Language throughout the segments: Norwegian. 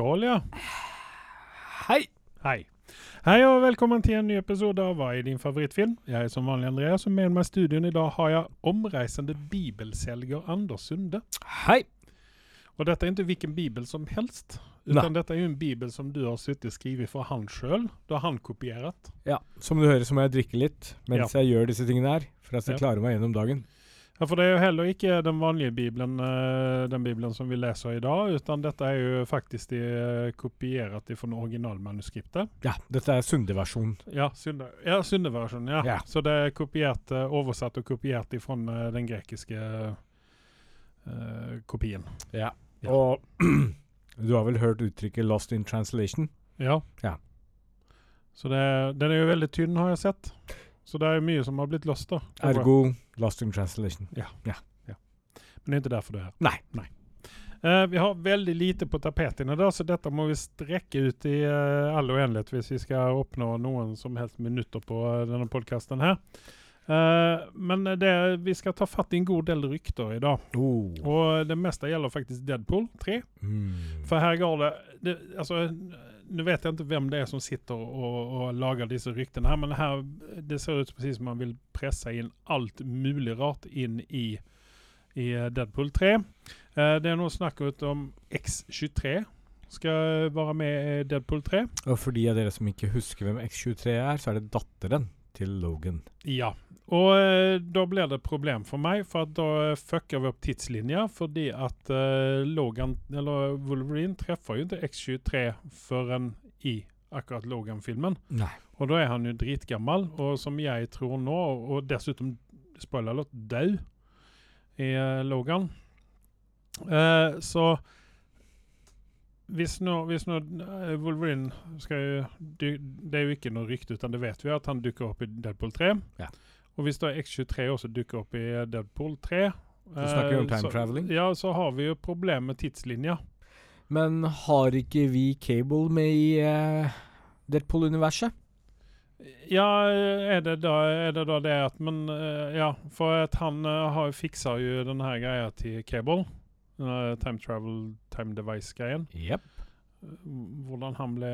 Skål, ja. Hei! Hei. Hei og velkommen til en ny episode av Hva er din favorittfilm? Jeg er som vanlig Andreas, og med meg i studioen i dag har jeg omreisende bibelselger Anders Sunde. Hei! Og dette er ikke hvilken bibel som helst, utan dette er jo en bibel som du har sittet skrevet for han sjøl. Du har handkopiert. Ja, Som du hører, så må jeg drikke litt mens jeg gjør disse tingene her. For at jeg skal Ja. klare meg gjennom dagen. Ja, For det er jo heller ikke den vanlige bibelen, eh, den bibelen som vi leser i dag, utan dette er jo faktisk de kopiert fra originalmanuskriptet. Ja, dette er Sunde-versjonen. Ja, Sunde, ja, Sunde-versjonen. Ja. Ja. Så det er kopiert, eh, oversatt og kopiert fra den grekiske uh, kopien. Ja. Ja. Og du har vel hørt uttrykket 'lost in translation'? Ja. Ja. Så det, den er jo veldig tynn, har jeg sett. Så det er mye som har blitt lost, da. Er. Ergo 'lost in translation'. Men det er ikke derfor du er her. Nei. Uh, vi har veldig lite på tapeten i dag, så dette må vi strekke ut i uh, all uendelighet hvis vi skal oppnå noen som helst minutter på uh, denne podkasten her. Eh, men det, vi skal ta fatt i en god del rykter i dag. Oh. Og det meste gjelder faktisk Deadpool 3. Mm. For her går det, det altså, Nå vet jeg ikke hvem det er som sitter og, og lager disse ryktene, her, men her, det ser ut precis som man vil presse inn alt mulig rart inn i, i Deadpool 3. Eh, det er nå snakk om X23 skal være med i Deadpool 3. Og for de av dere som ikke husker hvem X23 er, så er det datteren til Logan. Ja. Og eh, da blir det et problem for meg, for at da fucker vi opp tidslinja. Fordi at eh, Logan, eller Wolverine treffer jo ikke X23 før en i akkurat Logan-filmen. Og da er han jo dritgammel, og som jeg tror nå, og dessuten spoiler alert, død i eh, Logan. Eh, så hvis nå, hvis nå eh, Wolverine skal jo Det er jo ikke noe rykte, utan det vet vi at han dukker opp i Deadpool 3. Ja. Og hvis da X23 også dukker opp i Deadpool 3 Så snakker jo om eh, time traveling. Ja, så har vi jo problem med tidslinja. Men har ikke vi Cable med i uh, Deadpool-universet? Ja, er det da er det, da det at Men uh, ja, for at han uh, har fiksa jo den her greia til Cable. Denne time travel, time device-greien. Eh, Hvordan han ble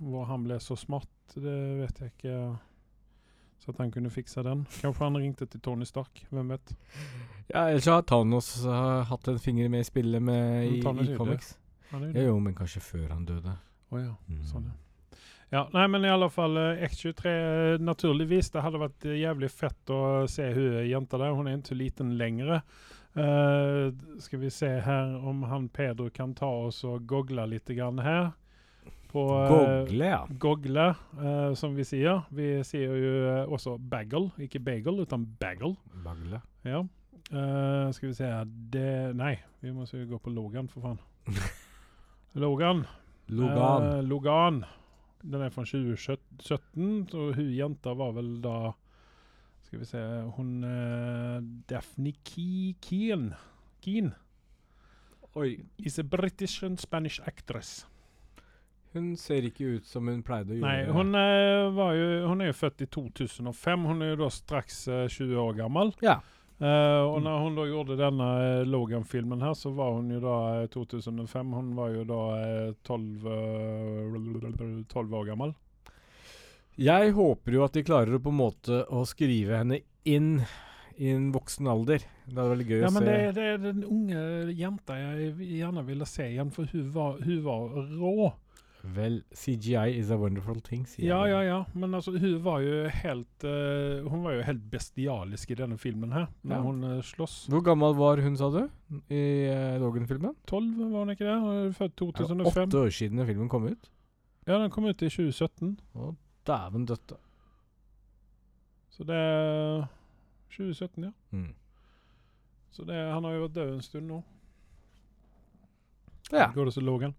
Hvor han ble så smart, det vet jeg ikke. Så at han kunne fikse den. Kanskje han ringte til Tony Stark. Hvem vet? Ja, ellers har Thanos uh, hatt en finger med i spillet med i, i comics. Ja, jo, men kanskje før han døde. Å ja. Mm. Sånn, ja. Ja, nei, men i alle fall eh, X23 eh, Naturligvis, det hadde vært jævlig fett å se hun jenta der. Hun er ikke liten lenger. Uh, skal vi se her om han Pedro kan ta oss og gogle litt grann her. På eh, Gogle, ja. Gogle, uh, som vi sier. Vi sier jo eh, også bagel, ikke bagel, utan bagel. Bagle. Ja. Uh, skal vi se det, Nei, vi må jo gå på Logan, for faen. Logan. Logan. Uh, Logan. Den er fra 2017, så hun jenta var vel da Skal vi se Hun uh, Daphne Keen. Keen Oi. is a British and Spanish actress. Hun ser ikke ut som hun pleide å gjøre. Nei, hun, eh, var jo, hun er jo født i 2005. Hun er jo da straks eh, 20 år gammel. Ja. Uh, og når hun da gjorde denne eh, Logan-filmen her, så var hun jo da eh, 2005. Hun var jo da eh, 12, eh, 12 år gammel. Jeg håper jo at de klarer å på en måte å skrive henne inn i en voksen alder. Det er veldig gøy Ja, å men Ja, det, det er den unge jenta jeg gjerne ville se igjen, for hun var, hun var rå. Vel, CGI is a wonderful thing, sier Ja, ja, ja. Men altså, hun var jo helt uh, Hun var jo helt bestialisk i denne filmen her, når Ja. hun uh, slåss. Hvor gammel var hun, sa du, i uh, Logan-filmen? 12, var hun ikke det? Hun født er 2005. Åtte år siden filmen kom ut. Ja, den kom ut i 2017. Å, dæven døtte. Så det er 2017, ja. Mm. Så det, han har jo vært død en stund nå. Ja. Går det så Logan.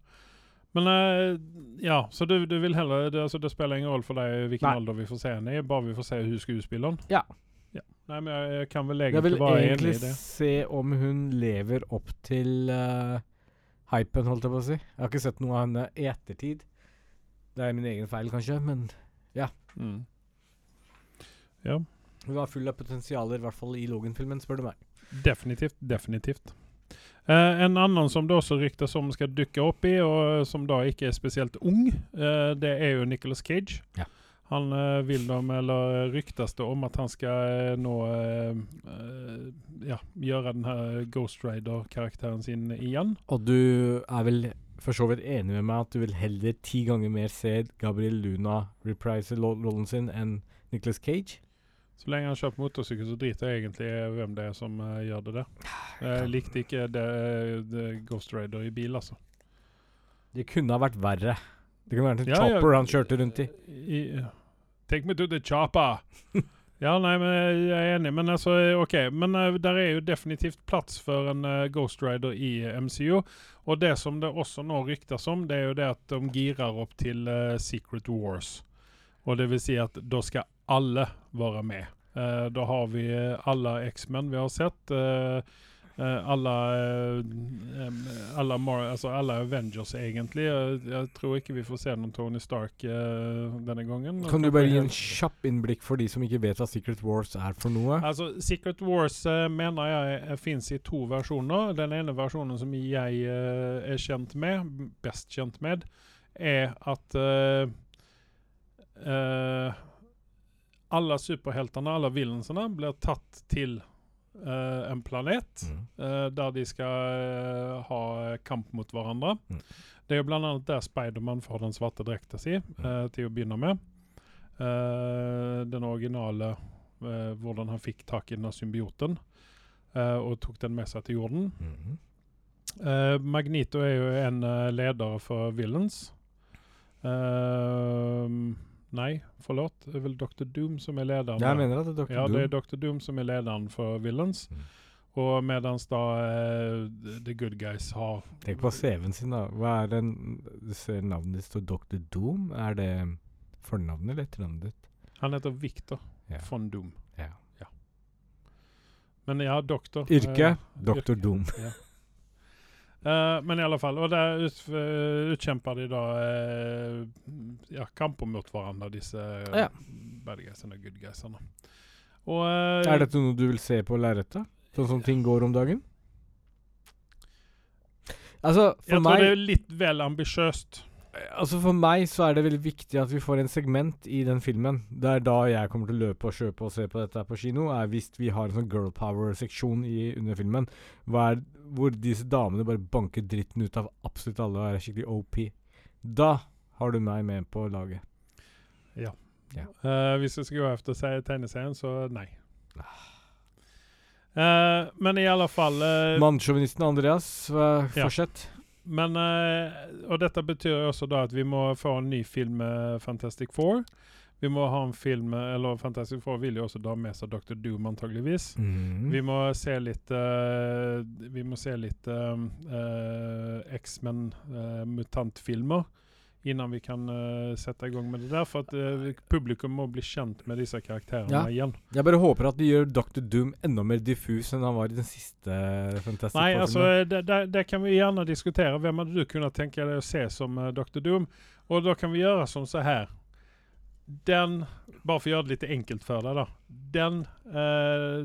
Men eh, ja, så du, du vil heller det, altså, det spiller ingen rolle for deg hvilken Nei. alder vi får se henne i, bare vi får se hun skuespilleren? Ja. ja. Nei, men jeg, jeg kan vel egentlig være enig i det. Jeg vil egentlig se om hun lever opp til uh, hypen, holdt jeg på å si. Jeg har ikke sett noe av henne i ettertid. Det er min egen feil, kanskje, men Mm. Ja, hun var full av potensialer, i hvert fall i Logan-filmen, spør du meg. definitivt. Definitivt. Eh, en annen som det også ryktes om skal dukke opp i, og som da ikke er spesielt ung, eh, det er jo Nicholas Cage. Ja. Han eh, vil da, eller ryktes det om at han skal eh, nå eh, eh, ja, gjøre den her Ghost Rider-karakteren sin igjen. Og du er vel for så vidt enig med meg at du vil heller ti ganger mer se Gabriel Luna reprise rollen sin enn Nicholas Cage? Så lenge han kjøper motorsykkel, så driter jeg egentlig hvem det er som uh, gjør det der. Jeg likte ikke det, det Ghost Rider i bil, altså. Det kunne ha vært verre. Det kunne vært en Ja, ja. chopper han kjørte rundt i. I, take me to the chopper! ja, nei, men jeg er enig, men altså OK. Men uh, der er jo definitivt plass for en uh, Ghost Rider i eh, MCU. Og det som det også nå ryktes om, det er jo det at de girer opp til eh, Secret Wars. Og det vil si at da skal alle være med. Eh, da har vi eh, alle X-Men vi har sett. eh, eh, alle alle, altså alle Avengers, egentlig. Jeg, tror ikke vi får se noen Tony Stark denne gangen. Kan du bare gi en kjapp innblikk for de som ikke vet hva Secret Wars er for noe? Altså, Secret Wars mener jeg fins i to versjoner. Den ene versjonen som jeg er kjent med, best kjent med, er at alle superheltene, alle villainsene, blir tatt til uh, en planet. Mm. uh, der de skal uh, ha kamp mot hverandre. Mm. Det er jo annet der Spiderman får den svarte drekta si, eh, til å begynne med. Den originale hvordan han fikk tak i denne symbioten og tok den med seg til jorden. Eh, Magneto er jo en leder for Villains. Eh, nei, forlåt. Det er vel Dr. Doom som er lederen. Jeg mener at det er Dr. Ja, det er Dr. Doom som er lederen for Villains. Mm. Og medans da uh, The Good Guys har Tenk på CV-en sin, da. Hva er den Du ser navnet ditt står Dr. Doom. Er det fornavnet eller etternavnet ditt? Han heter Victor Ja. von Doom. Ja. Men ja, doktor. Yrke? Uh, Dr. Doom. Ja. Eh, men i alle fall, og der ut, uh, utkjemper de da uh, ja, kamper mot hverandre, disse Ja. bad guysene og good guysene. Og eh, Er dette noe du vil se på lerretet? Sånn som ting går om dagen? Altså, for Jeg tror det er litt vel ambisiøst. Altså For meg så er det veldig viktig at vi får en segment i den filmen. Det er da jeg kommer til å løpe og kjøpe og se på dette på kino, er hvis vi har en sånn girl power-seksjon i under filmen. Er, hvor disse damene bare banker dritten ut av absolutt alle og er skikkelig OP. Da har du meg med på laget. Eh, hvis jeg skulle gå se- tegneserien, så nei. Uh, men i alle fall uh, Mannssjåvinisten Andreas, Fortsett Ja. Men eh, Og dette betyr også da at vi må få en ny film med Fantastic Four. Vi må ha en film Eller Fantastic Four vil jo også da med seg Dr. Doom, antageligvis. Mm. Vi må se litt eh, Vi må se litt uh, eh, X-Men-mutantfilmer. mutantfilmer innan vi kan uh, sette i gang med det der. For at uh, publikum må bli kjent med disse karakterene Ja. igjen. Jeg bare håper at de gjør Dr. Doom enda mer diffus enn han var i den siste Fantastic Nei, altså det, det, det kan vi gjerne diskutere. Hvem hadde du kunnet tenke deg å se som uh, Dr. Doom? Og da kan vi gjøre som så her. Den, bare for å gjøre det litt enkelt for deg, da. Den eh,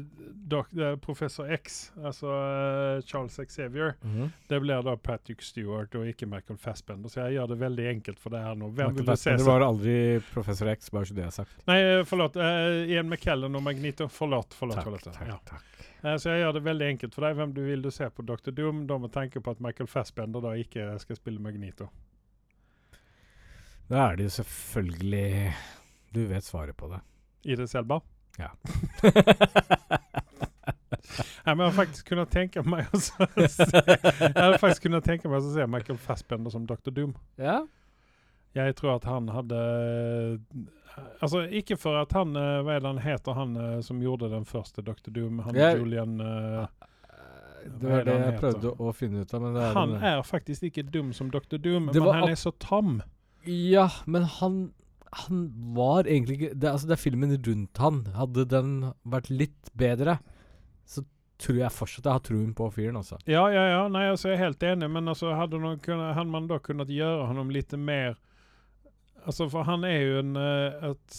dok, eh, Professor X, altså eh, Charles Xavier, Mhm. det blir da Patrick Stewart og ikke Michael Fassbender. Så jeg gjør det veldig enkelt for deg her nå. Hvem Michael vil du se Det var aldri Professor X, bare så det er sagt. Nei, eh, forlåt. Uh, Ian McKellen og Magneto. Forlåt. forlåt, Takk, forlåt. takk, ja. takk. Eh, Så jeg gjør det veldig enkelt for deg. Hvem du vil du se på Dr. Doom? Da må tenke på at Michael Fassbender da ikke skal spille Magneto. Da er det jo selvfølgelig Du vet svaret på det. Idris Elba? Ja. Jeg har faktisk kunnet tenke meg å se Jeg hadde faktisk kunnet tenke meg å se Michael Fassbender som Dr. Doom. ja? Jeg tror at han hadde Altså, ikke for at han eh, Hva er det han heter, han eh, som gjorde den første Dr. Doom? Han Ja. Julian uh, Det var det det jeg prøvde å finne ut av, men det er Han den- er faktisk ikke dum som Dr. Doom, men han er så tam. Ja, men han Han var egentlig ikke det, Altså, det er filmen rundt han. Hadde den vært litt bedre, så tror jeg fortsatt jeg har troen på fyren, altså. Ja, ja, ja. Nei, altså, jeg er helt enig, men altså, hadde, kunnet, hadde man da kunnet gjøre honom litt mer Altså, for han er jo en eh, et,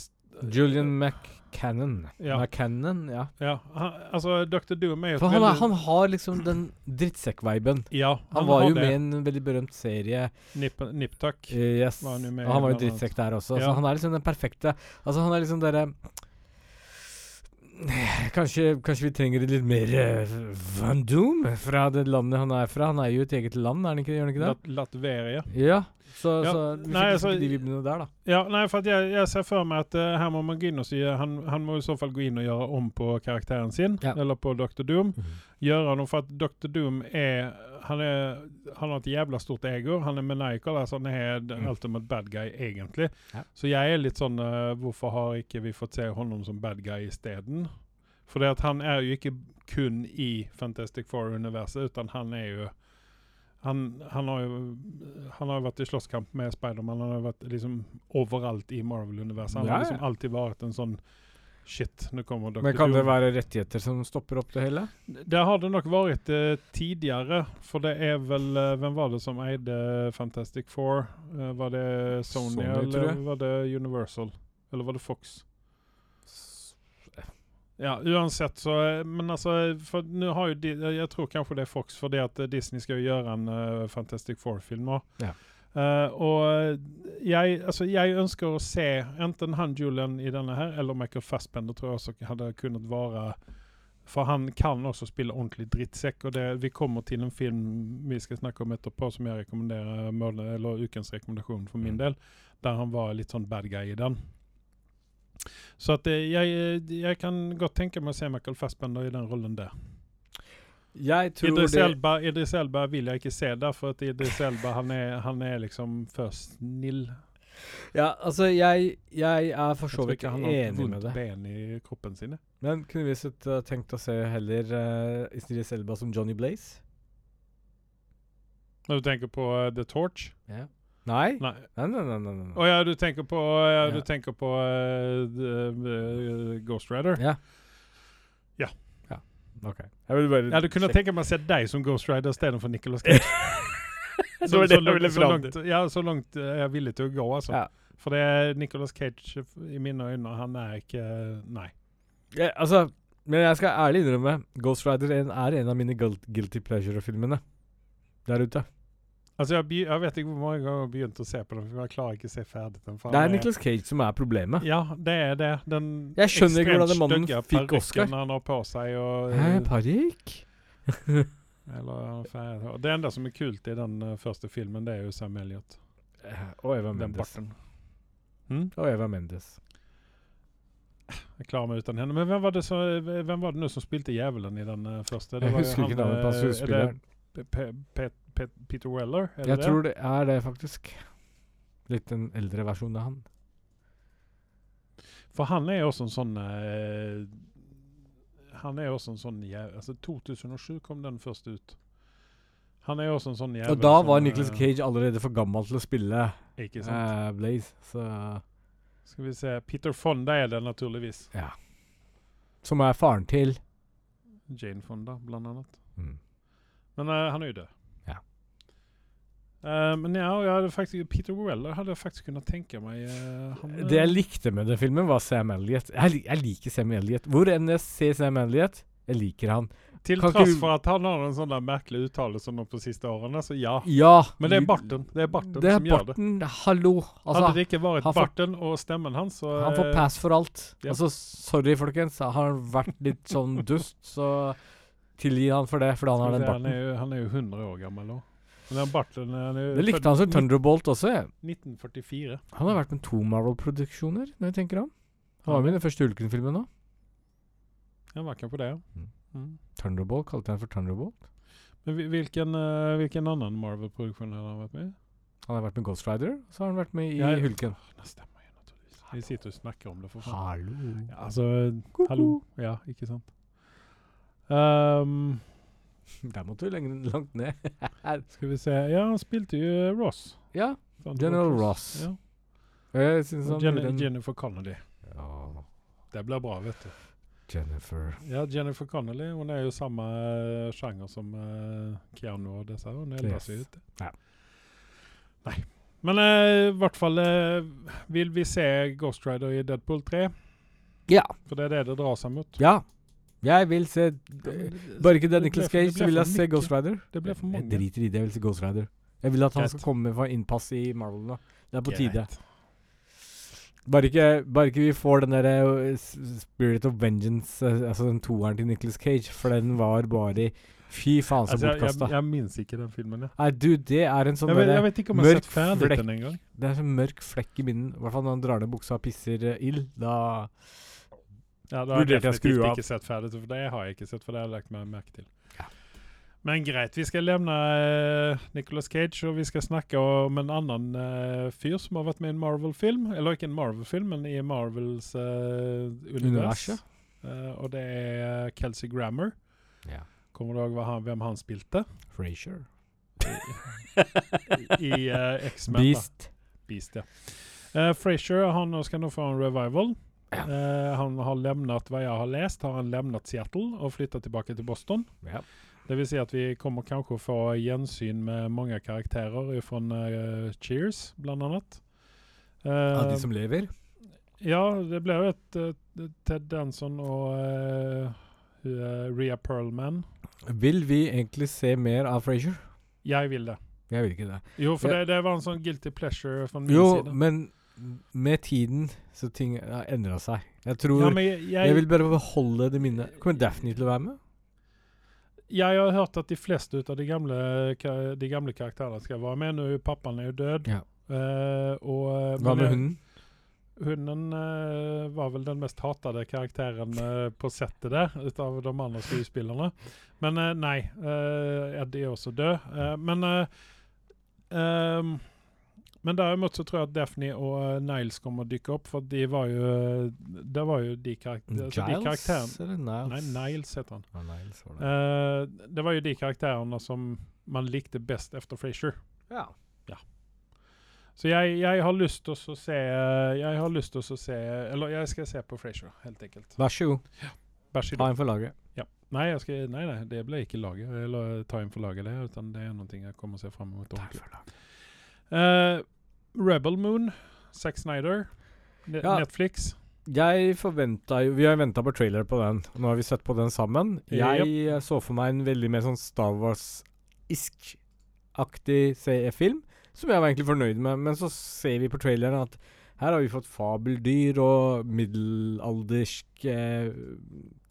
Julian Mac Cannon. Ja. Nei, ja. Ja, han, altså Dr. Doom er jo For han, veldig- han har liksom den drittsekk-viben. Ja, Han, var jo det. med i en veldig berømt serie. Nip, Niptuck. Uh, yes. Var han og han var jo drittsekk der også. Ja. Så han er liksom den perfekte Altså, han er liksom derre Kanskje, kanskje vi trenger litt mer uh, Van Doom fra det landet han er fra. Han er jo et eget land, er han ikke, gjør han ikke det? Lat Latveria. Ja. Så, Ja. så vi Nei, altså- de vibbene der, da. Ja, nei, for jeg, jeg ser for meg at uh, her må man gå inn og si han, han må i så fall gå inn og gjøre om på karakteren sin, Ja. eller på Dr. Doom. Gjøre noe for at Dr. Doom er han, er han har et jævla stort ego. Han er maniacal, altså han er den Mm. ultimate bad guy, egentlig. Ja. Så jeg er litt sånn uh, Hvorfor har ikke vi fått se honom som bad guy isteden? For det at han er jo ikke kun i Fantastic Four-universet, utan han er jo han, han, har jo han har jo vært i slåsskamp med Spiderman. Han har jo vært liksom overalt i Marvel-universet. Han Ja, har liksom alltid vært en sånn Shit, nå kommer Dr. Men kan det være rettigheter som stopper opp det hele? Det har det nok vært eh, tidligere, for det er vel eh, Hvem var det som eide Fantastic Four? Eh, var det Sony, Sony, eller var det Universal? Eller var det Fox? Ja, uansett så Men altså, for nå har eh, Jeg tror kanskje det er Fox, fordi at eh, Disney skal jo gjøre en uh, Fantastic Four-film nå. Ja. Uh, og jeg, altså, jeg ønsker å se enten han Julian i denne her, eller Michael Fassbender tror jeg også hadde kunnet være For han kan også spille ordentlig drittsekk. Og det, vi kommer til en film vi skal snakke om etterpå, som jeg rekommenderer eller ukens rekommendasjon for min Mm. del, der han var litt sånn bad guy i den. Så at eh, jeg, jeg kan godt tenke meg å se Michael Fassbender i den rollen der. Jeg tror Idris det Elba, Idris Elba vil jeg ikke se der, for at Idris Elba han er, han er liksom for snill. Ja, altså, jeg, jeg er for Jeg så tror vidt ikke han har enig vondt ben i kroppen sine. Men kunne vi sett, uh, tenkt å se heller uh, Idris Elba som Johnny Blaze? Når du tenker på uh, The Torch? Ja. Nei? Nei. Nei, nei, nei. nei, nei. Å ja, du tenker på, ja, du Ja. tenker på uh, Ghost Rider? Ja. Ja. ja. OK. Jeg vil bare Ja, du kunne tenke meg å se deg som Ghost Rider istedenfor Nicolas Cage. så, så, så, langt- så langt, ja, så langt eh, er jeg villig til å gå, altså. Ja. For det er Nicolas Cage i mine øyne, han er ikke Nei. Ja, altså, men jeg skal ærlig innrømme Ghost Rider er en, er en av mine guilty pleasure-filmene der ute. Altså, jeg, jeg vet ikke hvor mange ganger jeg har begynt å se på den, for jeg klarer ikke å se ferdig den. Det er Nicolas Cage som er problemet. Ja, det er det. Den Jeg skjønner ikke hvordan den mannen fikk Oscar. han har på seg. Og, Hæ, eh, parykk? det enda som er kult i den uh, første filmen, det er jo Sam Elliot. Og Eva Mendes. barten. Hm? Og Eva Mendes. Jeg klarer meg uten henne. Men hvem var det, så, hvem var det nå som spilte djevelen i den uh, første? Det Jeg husker han, ikke navnet på eh, er skuespilleren. Pe- Pe- Pe- Pe- Peter Weller? Er Jeg det tror det er det, faktisk. Litt en eldre versjon av han. For han er jo også en sånn uh, Han er jo også en sånn jæv- Altså 2007 kom den først ut. Han er jo også en sånn jævel Og da var som, Nicolas eh, Cage allerede for gammel til å spille Ikke sant? Uh, Blaze, så Skal vi se Peter Fonda er det naturligvis. Ja. Som er faren til Jane Fonda, blant annet. mm. Men uh, han er jo død. Eh, men ja, jeg faktisk, Peter Weller hadde jeg faktisk kunnet tenke meg uh, han, Det jeg eh, likte med den filmen, var Sam Elliot. Jeg, jeg liker Sam Elliot. Hvor enn jeg ser Sam Elliot, jeg liker han. Til kan tross for at han har en sånn der merkelig uttalelse nå på siste årene, så ja. Ja. Men det er barten, det er barten Det er som gjør det. barten. Hallo. Altså, Hadde det ikke vært får- barten og stemmen hans, så han får pass for alt. ja. Altså, sorry, folkens. Har han vært litt sånn dust, så tilgi han for det, fordi han har den barten. han, er jo, han er jo 100 år gammel nå. Men er Det likte han som Thunderbolt også. jeg. 1944. Han har vært med to Marvel-produksjoner, når jeg tenker om. Han var med i den første Ulken-filmen òg. Var på det, ja. Mm. Mm. Thunderbolt kalte han for Thunderbolt. Men hvilken, uh, hvilken annen Marvel-produksjon har han vært med i? Han har vært med Ghost Rider, så har han vært med i Ja, Hulken. Det stemmer jo naturligvis. Vi sitter og snakker om det, for faen. Hallo. Ja, altså, hallo. Ja, ikke sant. Um, Der måtte du langt ned. skal vi se Ja, han spilte jo Ross. ja. General Ross. Ja. Jeg synes han Jen den... Jennifer Connolly. Ja, Det blir bra, vet du. Jennifer. Ja, Jennifer Connolly hun er jo samme eh, sjanger som uh, Keanu og disse. Hun er Yes. seg ut. Ja. Nei. Men eh, i hvert fall uh, Vil vi se Ghost Rider i Deadpool 3? Ja. For det er det det drar seg mot. Ja. Jeg vil se Bare ikke Det Nicholas Cage, så vil jeg se. Ghost Rider. Det ble for mange. Jeg driter i det, jeg vil se Ghost Rider. Jeg vil at han skal komme for innpass i Marvel nå. Det er på tide. Bare ikke, bare ikke vi får den derre uh, Spirit of Vengeance, uh, altså den toeren til Nicholas Cage, for den var bare i Fy faen, så Altså, jeg, jeg, bortkasta. jeg minnes ikke den filmen. Ja. Nei, du, det er en sånn jeg, vet, jeg vet ikke om jeg har mørk sett ferdig flekk. den engang. Det er en sånn mørk flekk i minnen. I hvert fall når han drar ned buksa og pisser uh, ild. Da Ja, da har jeg definitivt ikke sett ferdig, for det har jeg ikke sett, for det har jeg lagt meg merke til. Ja. Men greit, vi skal levne uh, Nicolas Cage, og vi skal snakke om en annen uh, fyr som har vært med i en Marvel-film. Eller ikke en Marvel-film, men i Marvels uh, univers. Eh, og det er Kelsey Grammer. ja. Kommer du ihåg hvem han spilte? Frasier. I eh, X-Men. da. Beast. Beast, ja. Uh, Frasier han skal nå få en revival. Ja. Eh, han har lämnat, hva jeg har lest, har han lämnat Seattle og flyttet tilbake til Boston. Ja. Det vil si at vi kommer kanskje å få gjensyn med mange karakterer fra Cheers, bland annet. Eh, Av de som lever. ja, det ble jo et eh, Ted Danson eh, eh, Rhea Perlman. Vil vi egentlig se mer av Frasier? Jeg vil det. Jeg vil ikke det. Jo, for det, det var en sånn guilty pleasure fra min Jo, side. men med tiden så ting har endra seg. Jeg tror Ja, jeg, jeg, Jeg vil bare beholde det minnet. Kommer Daphne til å være med? Jeg har hørt at de fleste av de gamle, de gamle karakterene skal være med. Nå pappaen er jo død. Ja. Uh, og, Hva med hunden? Hunden uh, var vel den mest hatede karakteren uh, på settet der, ut av de andre skuespillerne. Men eh, nei, eh, Eddie er også død. Eh, men eh, men derimot så tror jeg at Daphne og eh, Niles kommer å dykke opp, for de var jo Det var jo de, karak altså de karakterene Giles eller Niles? Nei, Niles heter han. Ah, Niles var det. Uh, det var jo de karakterene som man likte best efter Frasier. ja. ja. Så jeg, jeg har lyst til å se Jeg har lyst til å se Eller jeg skal se på Frasier, helt enkelt. Vær så god. Så Ta en for laget. Ja. Nei, jeg skal, nei, nei, det ble ikke laget. Eller ta inn for laget, det. Utan det er noe jeg kommer å se fram mot. ordentlig. Eh, Rebel Moon, Zack Snyder, Ne Ja. Netflix. Jeg forventa jo Vi har venta på trailer på den. Nå har vi sett på den sammen. Jeg yep. så for meg en veldig mer sånn Star Wars-isk-aktig film, som jeg var egentlig fornøyd med. Men så ser vi på traileren at her har vi fått fabeldyr og middelaldersk eh,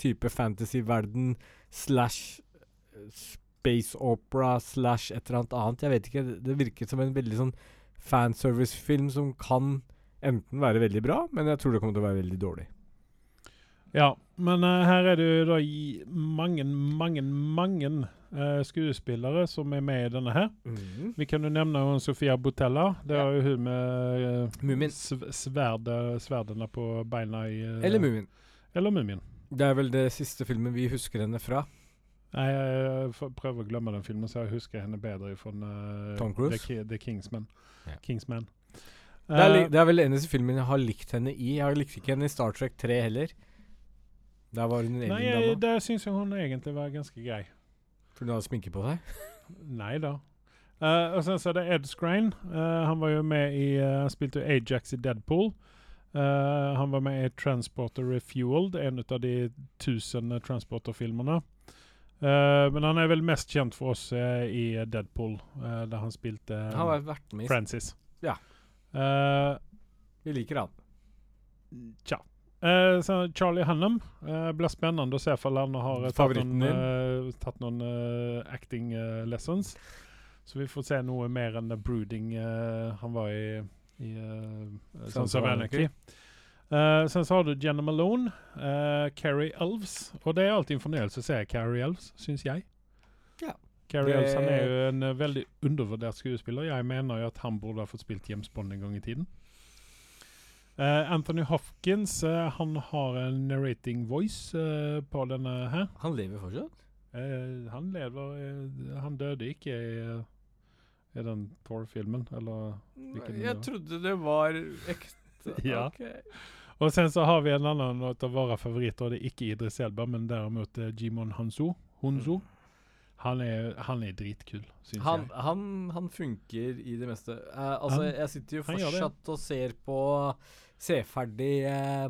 type fantasyverden slash eh, space opera slash et eller annet annet. Jeg vet ikke. Det, det virket som en veldig sånn fanservice-film som kan enten være veldig bra, men jeg tror det kommer til å være veldig dårlig. Ja, men uh, her er det jo da mange, mange, mange uh, skuespillere som er med i denne her. Vi kan jo nevne hun Sofia Botella. Det Ja. er jo hun med uh, Mumin. sverde, sverdene på beina i eh, Eller Mumien. Eller Mumin. Det er vel det siste filmen vi husker henne fra. Nei, jeg prøver prøve å glemme den filmen, så jeg husker henne bedre fra uh, Tom Cruise? The, The Kingsman. Ja. Kingsman. Det er, Eh, det er vel eneste filmen jeg har likt henne i. Jeg har likt ikke henne i Star Trek 3 heller. Der var hun en nei, jeg, der syns jeg hun egentlig var ganske grei. For hun hadde sminke på seg. Nei da. Uh, og sen så er det Ed Skrein. Uh, han var jo med i uh, Spilte Ajax i Deadpool. Eh, han var med i Transporter Refueled, en av de tusen uh, Transporter-filmene. Eh, men han er vel mest kjent for oss uh, i Deadpool, uh, der han spilte Han vært med Francis. Ja. Eh, Vi liker han. Tja. Eh, så Charlie Hannam eh, blir spennende å se for han har tatt noen, eh, tatt noen acting lessons. Så vi får se noe mer enn brooding han var i, i uh, Sons of Anarchy. Eh, sen så har du Jenna Malone, uh, Carrie Elves. Og det er alltid en fornøyelse å se Carrie Elves, syns jeg. Ja. Carrie Elves han er jo en uh, veldig undervurdert skuespiller. Jeg mener jo at han burde ha fått spilt James Bond en gang i tiden. Eh, Anthony Hopkins han har en narrating voice på denne her. Han lever fortsatt? Eh, han lever Han døde ikke i, i den Thor-filmen, eller Hvilken Jeg trodde det var ekte. Ja. Ok. Og sen så har vi en annen av våre favoritter, og det er ikke Idris Elba, men derimot eh, Jimon Hanzo. Hunzo. Han er, han er dritkul, syns Han, jeg. han, han funker i det meste. Eh, altså, jeg sitter jo fortsatt og ser på Seferdig eh,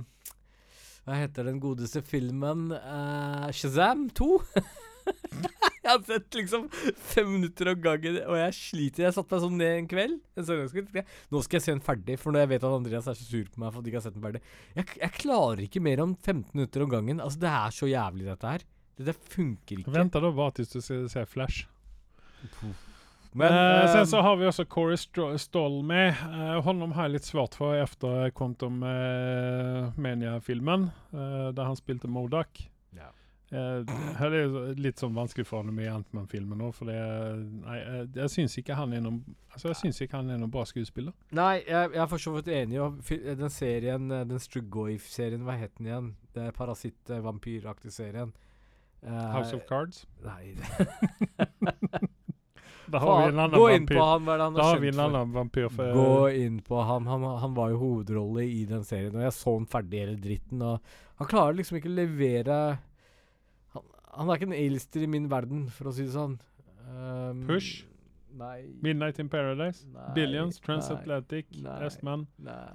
Hva heter den godeste filmen? Eh, Shazam 2? jeg har sett liksom fem minutter om gangen, og jeg sliter. Jeg satte meg sånn ned en kveld. En søndagskveld. Nå skal jeg se den ferdig, for når jeg vet at Andreas er så sur på meg for at jeg ikke har sett den ferdig. Jeg, jeg klarer ikke mer om 15 minutter om gangen. Altså, det er så jævlig, dette her. Det funker ikke. Vent da, hva til du ser, se Flash. Men, eh, sen eh, så har vi også Corey Stoll med. Eh, honom har jeg litt svart for efter Quantum eh, Mania-filmen, eh, der han spilte Modak. Ja. er det er jo litt sånn vanskelig for ham i Ant-Man-filmen nå, for det Nei, eh, jeg syns ikke han er noen Altså, jeg syns ikke han er noen bra skuespiller. Nei, jeg, jeg er for så vidt enig. Og den serien, eh, den Strugoif-serien, hva het den igjen? Det er parasitt-vampyraktig serien. Eh, House of Cards. Nei Da har vi en annen Gå inn vampyr. på han, hva er det han har en annen vampyr. For, Gå inn på han. han. Han var jo hovedrolle i den serien, og jeg så han ferdig hele dritten. Og han klarer liksom ikke å levere Han, er ikke en A-lister i min verden, for å si det sånn. Um, Push? Nei. Midnight in Paradise. Nei, Billions, Transatlantic, Astman?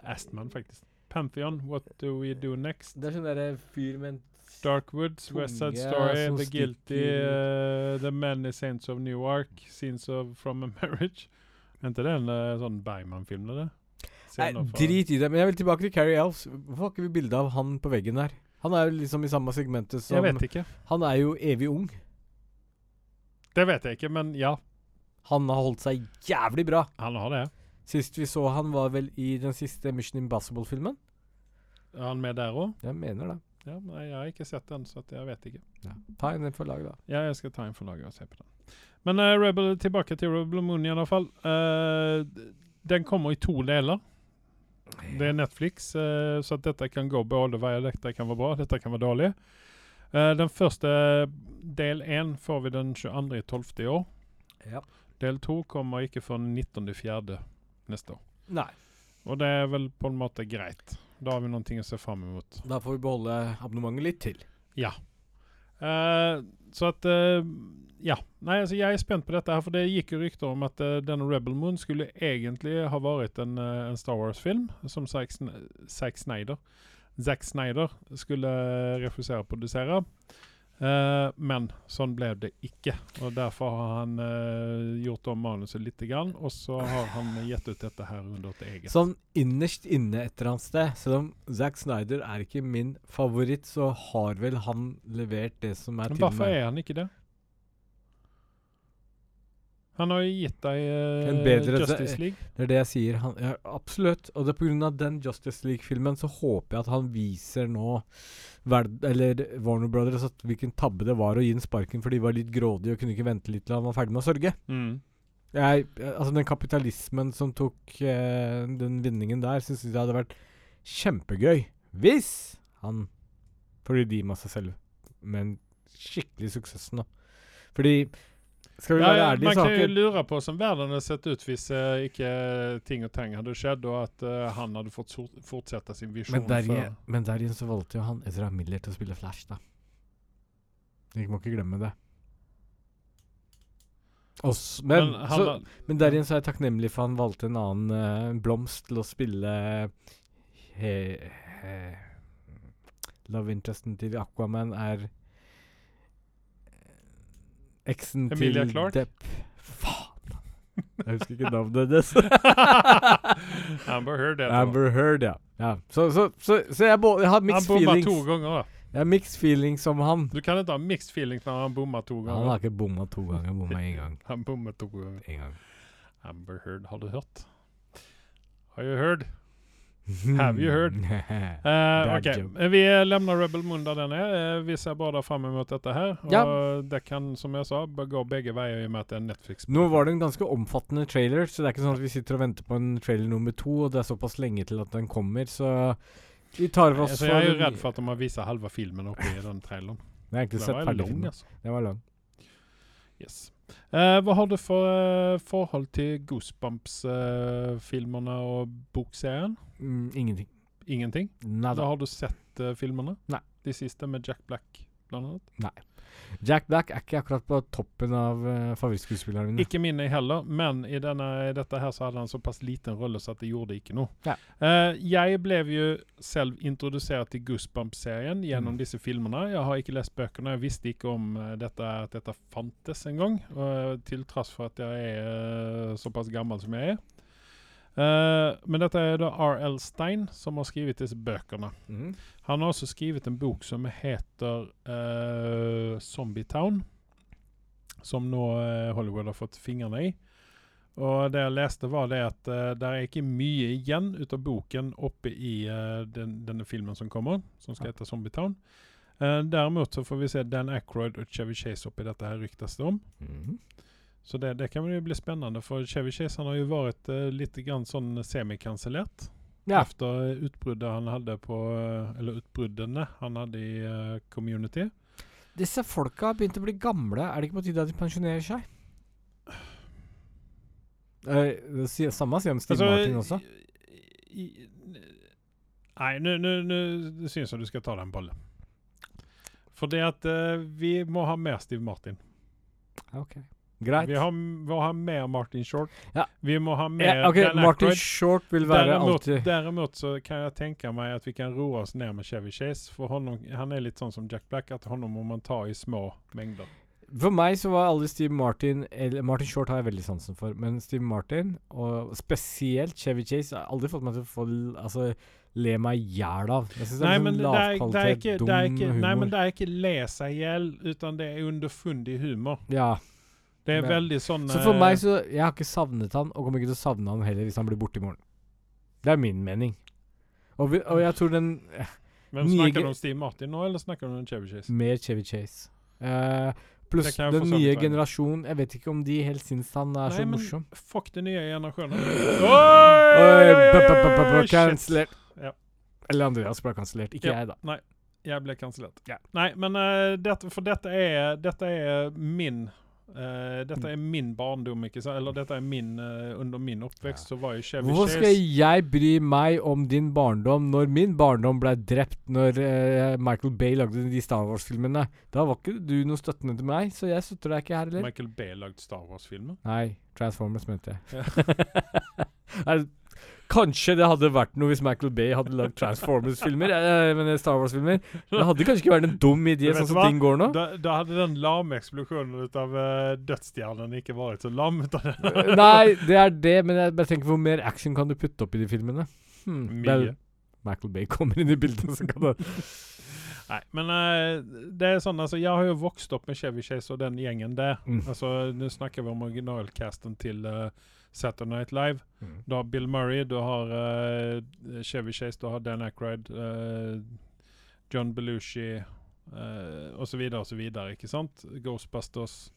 Astman, faktisk. Pantheon, What Do We Do Next? Det er sånn derre fyr med en Darkwoods, West Side Story, The Guilty, eh, The Many Saints of Newark, Scenes of From a Marriage. Er ikke det en uh, sånn Bergman-film, eller? Nei, drit i det. Men jeg vil tilbake til Carrie Elves. Hvorfor har ikke vi bilde av han på veggen der? Han er jo liksom i samme segmentet som Jeg vet ikke. Han er jo evig ung. Det vet jeg ikke, men ja, Han har holdt seg jævlig bra. han har det. Sist vi så han, var vel i den siste Mission Impossible-filmen. Er han med der òg? Jeg mener det. Ja, nei, jeg har ikke sett den, så jeg vet ikke. Ja. Ta en for laget, da. Ja, jeg skal ta en for laget og se på den. Men uh, Rebel, tilbake til Rebel Moon i alle fall. Uh, den kommer i to deler. Det er Netflix, eh, så at dette kan gå både veier. Dette kan være bra, dette kan være dårlig. Eh, den første del én får vi den 22.12. i år. Ja. Del to kommer ikke før 19.4. neste år. Nei. Og det er vel på en måte greit. Da har vi noe å se fram mot. Da får vi beholde abonnementet litt til. Eh, så at uh, Ja. Nei, altså jeg er spent på dette, her, for det gikk jo rykter om at uh, denne Rebel Moon skulle egentlig ha vært en, en Star Wars-film, som Zack Snyder Zack Snyder skulle refusere og produsere. Eh, men sånn ble det ikke. Og derfor har han uh, gjort om manuset litt, grann, og så har han gitt ut dette her under et eget. Sånn innerst inne et eller annet sted, selv om Zack Snyder er ikke min favoritt, så har vel han levert det som er Men til hvorfor meg. er han ikke det? Han har jo gitt deg uh, Justice League. Det er det jeg sier. Han, ja, absolutt. Og det er pga. den Justice League-filmen så håper jeg at han viser nå verd, eller Warner Brothers at hvilken tabbe det var å gi den sparken for de var litt grådige og kunne ikke vente litt til han var ferdig med å sørge. Mm. Jeg, altså Den kapitalismen som tok uh, den vinningen der, syns jeg hadde vært kjempegøy hvis han får redeema seg selv med en skikkelig suksess nå. Fordi Skal vi være ja, ærlige, man så Man kan jo lure på hvordan verden hadde sett ut hvis uh, ikke ting og tang hadde skjedd, og at uh, han hadde fått fortsette sin visjon. men der, for- men der igjen så valgte jo han Ezra Miller til å spille Flash, da. Vi må ikke glemme det. Også, men, men han, så, men der igjen så er jeg takknemlig for han valgte en annen uh, blomst til å spille he, he, Love interesten til Aquaman er eh, eksen Emilia til Clarke? Depp. Faen! Jeg husker ikke navnet hennes. Amber Heard. Amber Heard, ja. ja. Så, så, så, så jeg, jeg har Han mixed bomma to ganger. da. Jeg har mixed feelings om han. Du kan ikke ha mixed feelings når han bomma to ganger. Han har ikke bomma to ganger, bomma én gang. Han bomma to ganger. En gang. Amber Heard, har du hørt? Har du heard? Have you heard? uh, Bad ok. Vi lämnar Rebel Moon der den er. Eh, vi ser bare fram mot dette her. Og Ja. det kan, som jeg sa, gå begge veier i og med at det er Netflix. Nå var det en ganske omfattende trailer, så det er ikke sånn at vi sitter og venter på en trailer nummer to, og det er såpass lenge til at den kommer, så vi tar oss altså, jeg er jo redd for at de har vist halve filmen oppi i den traileren. Egentlig sett var lang, altså. Det var lang. Yes. Eh, hva har du for eh, forhold til Goosebumps-filmene og bokserien? Mm, ingenting. Ingenting? Da har du sett eh, filmene? Nei. De siste med Jack Black blant annet. Jack Black er ikke akkurat på toppen av uh, favorittskuespillerne mine. Ikke mine heller, men i, denne, i dette her så hadde han såpass liten rolle så at det gjorde ikke noe. Ja. Uh, jeg ble jo selv introdusert til Goosebumps-serien gjennom Mm. disse filmene. Jeg har ikke lest bøkene, jeg visste ikke om uh, dette, at dette fantes engang. Uh, til tross for at jeg er eh, såpass gammel som jeg er. Eh, men dette er da R.L. Stein som har skrevet disse bøkene. Mhm. Han har også skrevet en bok som heter uh, Zombie Town. Som nå uh, Hollywood har fått fingrene i. Og det jeg leste, var det at uh, det er ikke mye igjen ut av boken oppe i eh, den, denne filmen som kommer, som skal hete Zombie Town. Eh, derimot så får vi se Dan Aykroyd og Chevy Chase oppi dette her ryktes det om. Mhm. Så det, det kan jo bli spennende, for Chevy Chase han har jo vært uh, litt grann sånn semikansellert. Ja. Efter utbruddet han hadde på eh, Eller utbruddene han hadde i uh, Community. Disse folka har begynt å bli gamle. Er det ikke på tide at de pensjonerer seg? Eh, det samme sier om Steve Altså, Martin også. i- i- Nei, nå- syns jeg du skal ta den ballen. For det at uh, vi må ha mer Steve Martin. Ok, Greit. Vi har, må ha mer Martin Short. Ja. Vi må ha mer ja, okay. Dan Martin Aykroyd. Short vil være Däremot, alltid däremot så kan jeg tenke meg at vi kan roe oss ned med Chevy Chase. For honom, han er litt sånn som Jack Black, at honom må man ta i små mengder. For meg så var alle Steve Martin eller Martin Short har jeg veldig sansen for, men Steve Martin, og spesielt Chevy Chase, har aldri fått meg til å få altså, le meg i hjel av. Jeg synes det er men sånn lavkvalitet, dum humor. nei, men det er ikke le seg i hjel, utan det er underfundig humor. ja. Det er Men- veldig sånn Så for eh, meg så Jeg har ikke savnet han, og kommer ikke til å savne han heller hvis han blir borte i morgen. Det er min mening. Og, vi, og jeg tror den Men Snakker du om Steve Martin nå, eller snakker du om Chevy Chase? Mer Chevy Chase. Uh, pluss den nye generasjonen Jeg vet ikke om de helt syns han er Nei, så men morsom. Fuck den nye generasjonen. Oi, Kansellert. Ja. Eller Andreas ble kansellert, ikke Ja. jeg, da. Jeg ble kansellert. Ja. Nei, men uh, dette, for dette er, dette er min eh, dette er min barndom, ikke sant? Eller dette er min uh, Under min oppvekst så var jo Chevy Hvorfor skal jeg bry meg om din barndom når min barndom ble drept når uh, Michael Bay lagde de Star Wars-filmene? Da var ikke du noe støttende til meg, så jeg støtter deg ikke her heller. Michael Bay lagde Star Wars-filmer. Nei, Transformers mente jeg. Ja. Kanskje det hadde vært noe hvis Michael Bay hadde lagd Transformers-filmer. eh, Star Wars-filmer. Det hadde kanskje ikke vært en dum idé, sånn som ting går nå. Da, da hadde den lame eksplosjonen ut av uh, dødsstjernen ikke vært så lam. Nei, det er det, men jeg bare tenker hvor mer action kan du putte opp i de filmene? Hmm, Mye. Michael Bay kommer inn i bildet, så kan det Nei, men uh, det er sånn, altså, jeg har jo vokst opp med Chevy Chase og den gjengen der. Mm. Altså, Nå snakker vi om originalcasten til uh, Saturday Night Live. Mm. Du har Bill Murray, du har uh, Chevy Chase, du har Dan Aykroyd, uh, John Belushi uh, osv. osv. Ikke sant? Ghostbusters.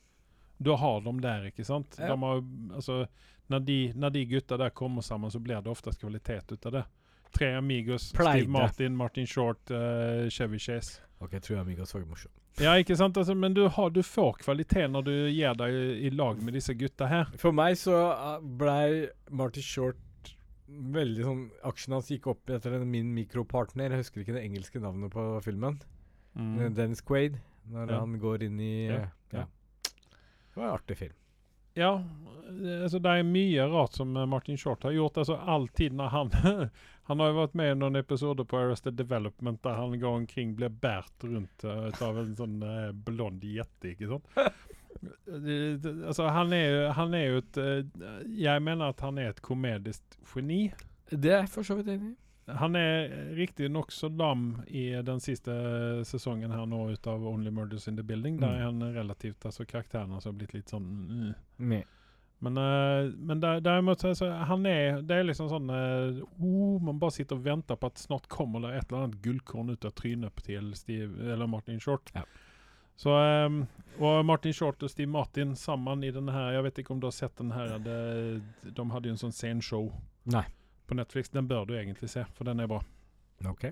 Du har dem der, ikke sant? Ja. De har, altså, når, de, når de gutta der kommer sammen, så blir det oftest kvalitet ut av det. Tre Amigos, Pleide. Steve Martin, Martin Short, uh, Chevy Chase. Ok, jeg tror Amigos var morsom. Ja, ikke sant? Altså, men du, har, du får kvalitet når du gir deg i, i lag med disse gutta her. For meg så uh, blei Marty Short veldig sånn Aksjen hans gikk opp etter en min mikropartner. Jeg husker ikke det engelske navnet på filmen. Mm. Dennis Quaid. Når Ja. han går inn i Ja, eh, ja. Det var en artig film. Ja, eh, altså det er mye rart som eh, Martin Short har gjort. Altså alltid når han Han har jo vært med i noen episoder på Arrested Development der han går omkring blir båret rundt uh, av en sånn uh, blond jette, ikke sant? Det- altså han er jo Han er jo et uh, Jeg mener at han er et komedisk geni. Det er jeg for så vidt enig. Han er riktignok så lam i den siste sesongen her nå ut av Only Murders in the Building. Der Mm. er han relativt karakteren hans har blitt litt sånn mm. Med. Men, eh, men der, derimot så, så han er Det er liksom sånn eh, oh, Man bare sitter og venter på at snart kommer det et eller annet gullkorn ut av trynet til Steve, eller Martin Short. Ja. Så um, Og Martin Short og Steve Martin sammen i denne her Jeg vet ikke om du har sett den her det, De hadde jo en sånn scenshow Nei. på Netflix. Den bør du egentlig se, for den er bra. Ok.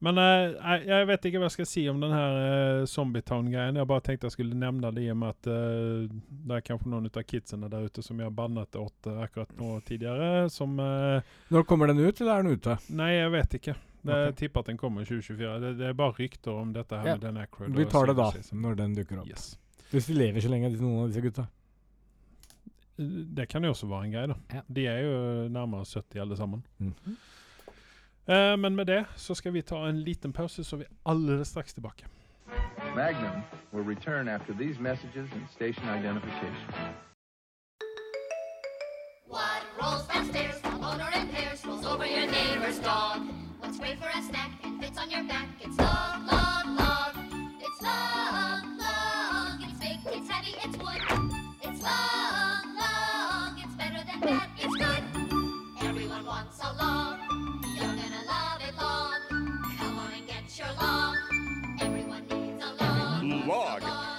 Men eh, jeg- jeg vet ikke hva jeg skal si om den her uh, Zombietown-greien. Jeg bare tenkte jeg skulle nevne det i og med at eh, det er kanskje noen av kidsene der ute som jeg har bannet åt eh, akkurat nå tidligere, som eh, Når kommer den ut, eller er den ute? Nei, jeg vet ikke. Jeg Ok. tipper at den kommer i 2024. Det, det er bare rykter om dette her Ja. med Dan Aykroyd. Vi tar det da, når den dukker opp. Yes. Hvis de lever så lenge, disse- noen av disse gutta. Det kan jo også være en greie, da. Ja. De er jo nærmere 70 alle sammen. Mhm. Eh, men med det så skal vi ta en liten pause, så er vi alldeles straks tilbake. Magnum will return after these messages and station identification. What rolls downstairs, from motor and pairs, rolls over your neighbor's dog? What's great for a snack and fits on your back? It's long,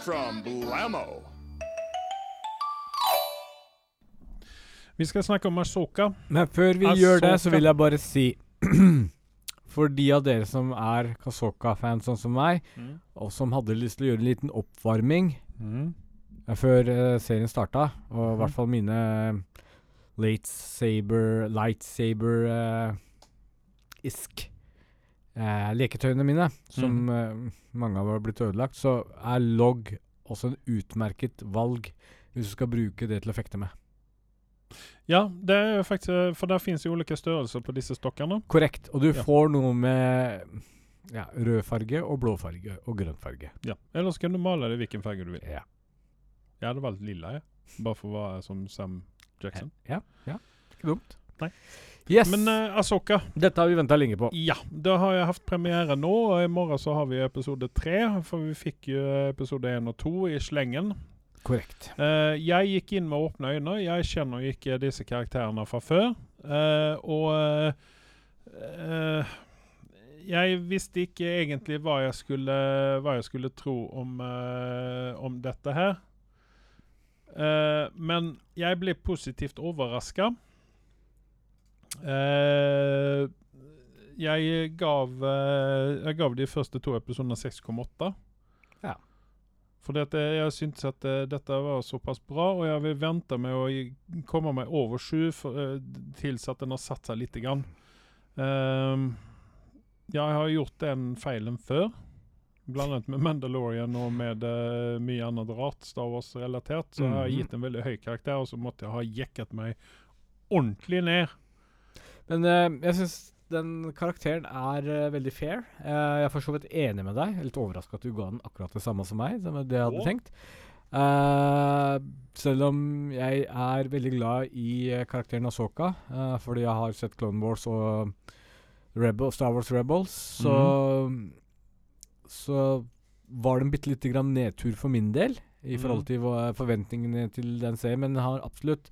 from Blammo. Vi skal snakke om Ashoka. Men før vi Ahsoka. gjør det, så vil jeg bare si For de av dere som er Kasoka-fans sånn som meg, og som hadde lyst til å gjøre en liten oppvarming mm. før uh, serien starta, og i mm. hvert fall mine lightsaber Lightsaber uh, isk eh, leketøyene mine, som eh, mange av har blitt ødelagt, så er log også en utmerket valg hvis du skal bruke det til å fekte med. Ja, det er faktisk eh, For der fins jo ulike størrelser på disse stokkene. Korrekt. Og du Ja. får noe med ja, rød farge og blå farge og grønn farge. Ja. Eller så kan du male det hvilken farge du vil. Ja. Jeg hadde valgt lilla, jeg. Bare for å være som Sam Jackson. Ja, ja. Ikke dumt. Nei. Yes! Men uh, Asoka Dette har vi venta lenge på. Ja, da har jeg hatt premiere nå, og i morgen så har vi episode tre. For vi fikk jo episode én og to i slengen. Korrekt. Uh, jeg gikk inn med åpne øyne. Jeg kjenner ikke disse karakterene fra før. Uh, og uh, eh, jeg visste ikke egentlig hva jeg skulle, hva jeg skulle tro om, eh, om dette her. Eh, men jeg ble positivt overraska. Jeg gav Jeg gav de første to episodene 6,8. Ja. Fordi at eh, jeg syntes at eh, dette var såpass bra, og jeg vil vente med å komme meg over sju for, eh, til at den har satt seg lite grann. Ehm, jeg har gjort den feilen før. blandet med Mandalorian og med uh, mye annet rart Star Wars-relatert. Så jeg har gitt en veldig høy karakter, og så måtte jeg ha jekket meg ordentlig ned. Men uh, jeg syns den karakteren er uh, veldig fair. Uh, jeg er for så vidt enig med deg. Litt overraska at du ga den akkurat det samme som meg. Som det jeg hadde oh. tenkt. Selv om jeg er veldig glad i karakteren Asoka, fordi jeg har sett Clone Wars og Rebel, Star Wars Rebels, så Så var det en bitte lite grann nedtur for min del i forhold Mhm. til forventningene til den serien, men den har absolutt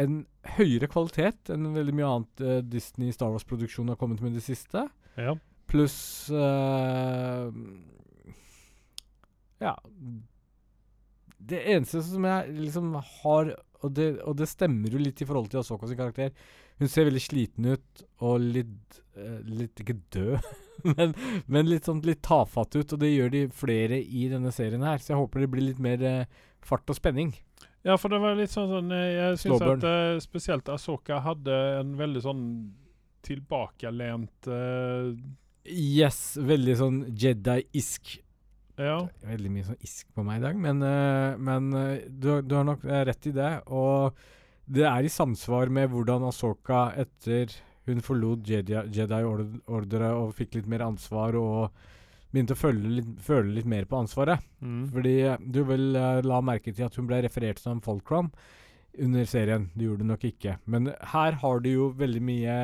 en høyere kvalitet enn veldig mye annet uh, Disney Star Wars-produksjon har kommet med i det siste. Ja. Pluss uh, Ja. Det eneste som jeg liksom har og det, og det stemmer jo litt i forhold til Asoka sin karakter. Hun ser veldig sliten ut og litt uh, Litt ikke død, men, men litt sånn litt tafatt ut. Og det gjør de flere i denne serien her, så jeg håper det blir litt mer fart og spenning. Ja, for det var litt sånn, sånn eh, Jeg syns at uh, spesielt Asoka hadde en veldig sånn tilbakelent uh, Yes, veldig sånn Jedi-isk Ja. Veldig mye sånn isk på meg i dag, men, uh, men du, du har nok rett i det. Og det er i samsvar med hvordan Asoka etter hun forlot Jedi- Jedi-orderet og fikk litt mer ansvar og begynte å føle litt, føle litt mer på ansvaret. Mm. Fordi eh, du vil uh, la merke til at hun ble referert som Folkrom under serien. Det gjorde hun nok ikke. Men her har du jo veldig mye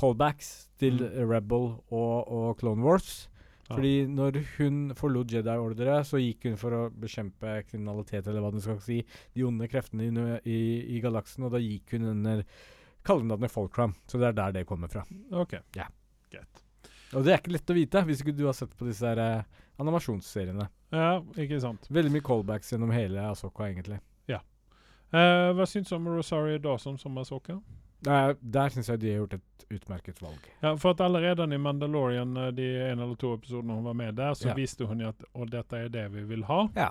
callbacks til Mm. Rebel og, og Clone Wars. Ja. Fordi når hun forlot Jedi-ordre, så gikk hun for å bekjempe kriminalitet, eller hva du skal si, de onde kreftene i, i, i galaksen, og da gikk hun under kallenavnet Folkram. Så det er der det kommer fra. OK. Ja. Greit. Og det er ikke lett å vite, hvis ikke du har sett på disse her, eh, animasjonsseriene. Ja, ikke sant. Veldig mye callbacks gjennom hele Asoka, egentlig. Eh, hva syns du om Rosario Dawson som Asoka? Der, der syns jeg de har gjort et utmerket valg. Ja, for at allerede i Mandalorian, eh, de en eller to episodene hun var med der, så Ja. visste hun jo at og dette er det vi vil ha. Ja.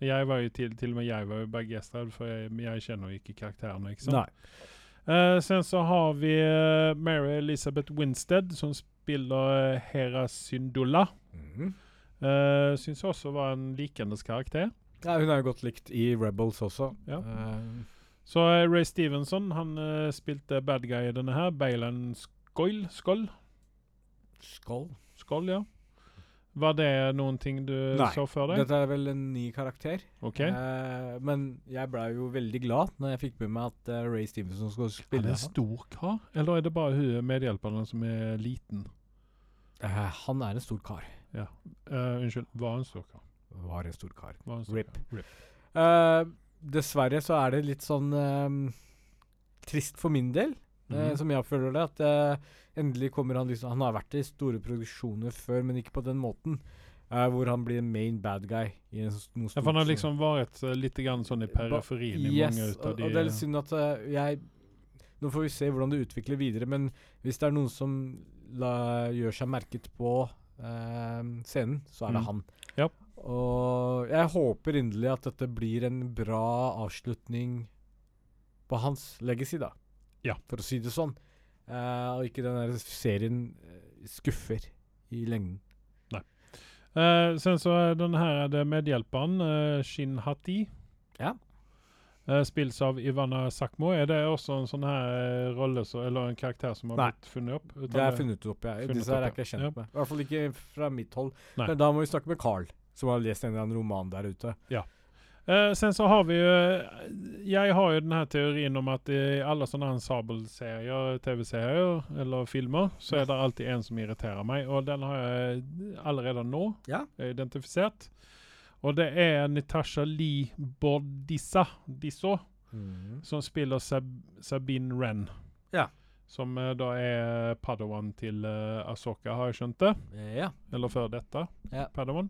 Jeg var jo til, til og med jeg var jo begeistret, for jeg, jeg kjenner jo ikke karakterene. ikke sant? Nei. Eh, sen så har vi eh, Mary Elizabeth Winstead, som sp spiller eh, Hera Syndulla. Mhm. Uh, Syns også var en likendes karakter. Ja, hun er jo godt likt i Rebels også. Ja. Uh. Så uh, Ray Stevenson han uh, spilte bad guy i denne her. Baylan Skoll? Skoll? Skoll, ja. Var det noen ting du Nei, så for deg? Nei, Dette er vel en ny karakter. OK. Uh, men jeg blei jo veldig glad når jeg fikk med meg at uh, Ray Stevenson skulle spille. Er det en stor kar, eller er det bare hun medhjelperen som er liten? Eh, han er en stor kar. Ja. Uh, unnskyld, var en stor kar. Var en stor kar. En stor Rip. kar. Rip. Uh, dessverre så er det litt sånn trist for min del, Mhm. som jeg føler det. At endelig kommer han liksom Han har vært i store produksjoner før, men ikke på den måten. hvor han blir en main bad guy. I en, s- Ja, for han har liksom vært uh, litt grann sånn i periferien i yes, mange ut og, de og det er litt synd at jeg Nå får vi se hvordan det utvikler videre, men hvis det er noen som la, gjør seg merket på eh, scenen, så er det Mm. han. Ja. Og jeg håper inderlig at dette blir en bra avslutning på hans legacy, da. Ja. For å si det sånn. Eh, og ikke den der serien eh, skuffer i lengden. Eh, sen så er den her er det medhjelperen, uh, Shin Hati. Ja. Uh, spilles av Ivana Sakmo. Er det også en sånn her eh, rolle så, eller en karakter som har Nei. blitt funnet opp? Nei, Det er funnet opp, ja. funnet Disse her er ikke jeg ja. med. I hvert fall ikke fra mitt hold. Nei. Men da må vi snakke med Carl, som har lest en eller annen roman der ute. Eh, sen så har vi ju, eh, jeg har jo den her teorien om at i alle sånne ensemble-serier, TV-serier eller filmer, så er det alltid en som irriterer meg, og den har jeg allerede nå Ja. identifisert. Og det er Natasha Lee Bordissa, Disso, som spiller Sab Sabine Wren. Ja. Som uh, da er padawan til uh, Asoka, har jeg skjønt det. Ja. Eller før dette Ja. padawan.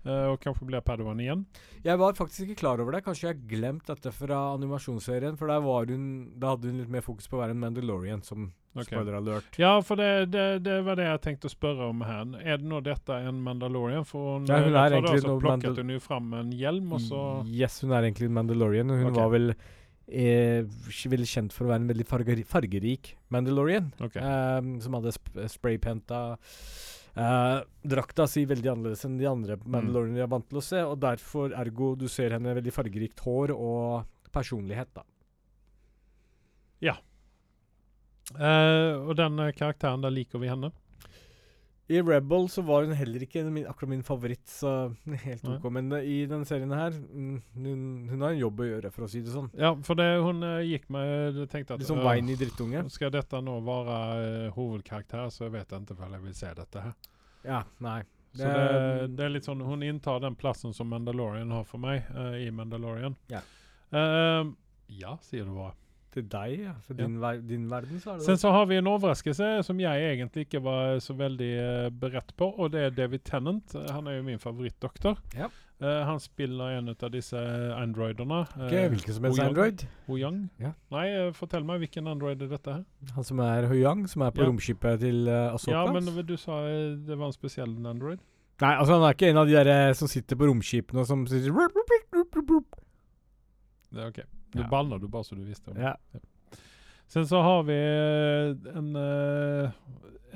Uh, og kanskje blir padawan igjen. Jeg var faktisk ikke klar over det. Kanskje jeg har glemt dette fra animasjonsserien. For der var hun Da hadde hun litt mer fokus på å være en Mandalorian, som Ok. spoiler alert. Ja, for det, det, det var det jeg tenkte å spørre om her. Er det nå dette en Mandalorian? For hun, Ja, hun jeg er egentlig altså, så plukket hun jo fram en hjelm, og så Yes, hun er egentlig en Mandalorian. Hun okay. var vel eh, veldig kjent for å være en veldig farger, fargerik Mandalorian. Okay. ehm, som hadde sp spraypenta eh, drakta si veldig annerledes enn de andre Mm. Mandalorian vi er vant til å se. Og derfor, ergo, du ser henne veldig fargerikt hår og personlighet, da. Eh, Og den eh, karakteren, der liker vi henne. I Rebel så var hun heller ikke min, akkurat min favoritt, så helt Nei. OK. Men eh, i denne serien her, mm, hun, hun har en jobb å gjøre, for å si det sånn. Ja, for det hun gikk med tenkte at Litt sånn i drittunge. Skal dette nå være uh, hovedkarakter, så vet jeg ikke om jeg vil se dette her. Ja, nei. Så det, det er litt sånn Hun inntar den plassen som Mandalorian har for meg uh, i Mandalorian. Ja. Ja, sier du bare. Til deg, ja. For Ja. din, ver din verden, så er det Sen så har vi en overraskelse som jeg egentlig ikke var så veldig uh, beredt på, og det er David Tennant. Eh, Han er jo min favorittdoktor. Ja. Uh, han spiller en av disse androidene. Ikke hvilken som helst. Android. Ho-Young? Ja. Nei, uh, fortell meg hvilken android er dette her? Han som er Hoyang, som er på Ja. romskipet til uh, Asoka. Ja, men du sa eh, det var en spesiell android? Nei, altså han er ikke en av de der eh, som sitter på romskipene og som sitter Det er ok. Du Ja. du bare så du visste om det. Ja. Sen så har vi eh, en, eh,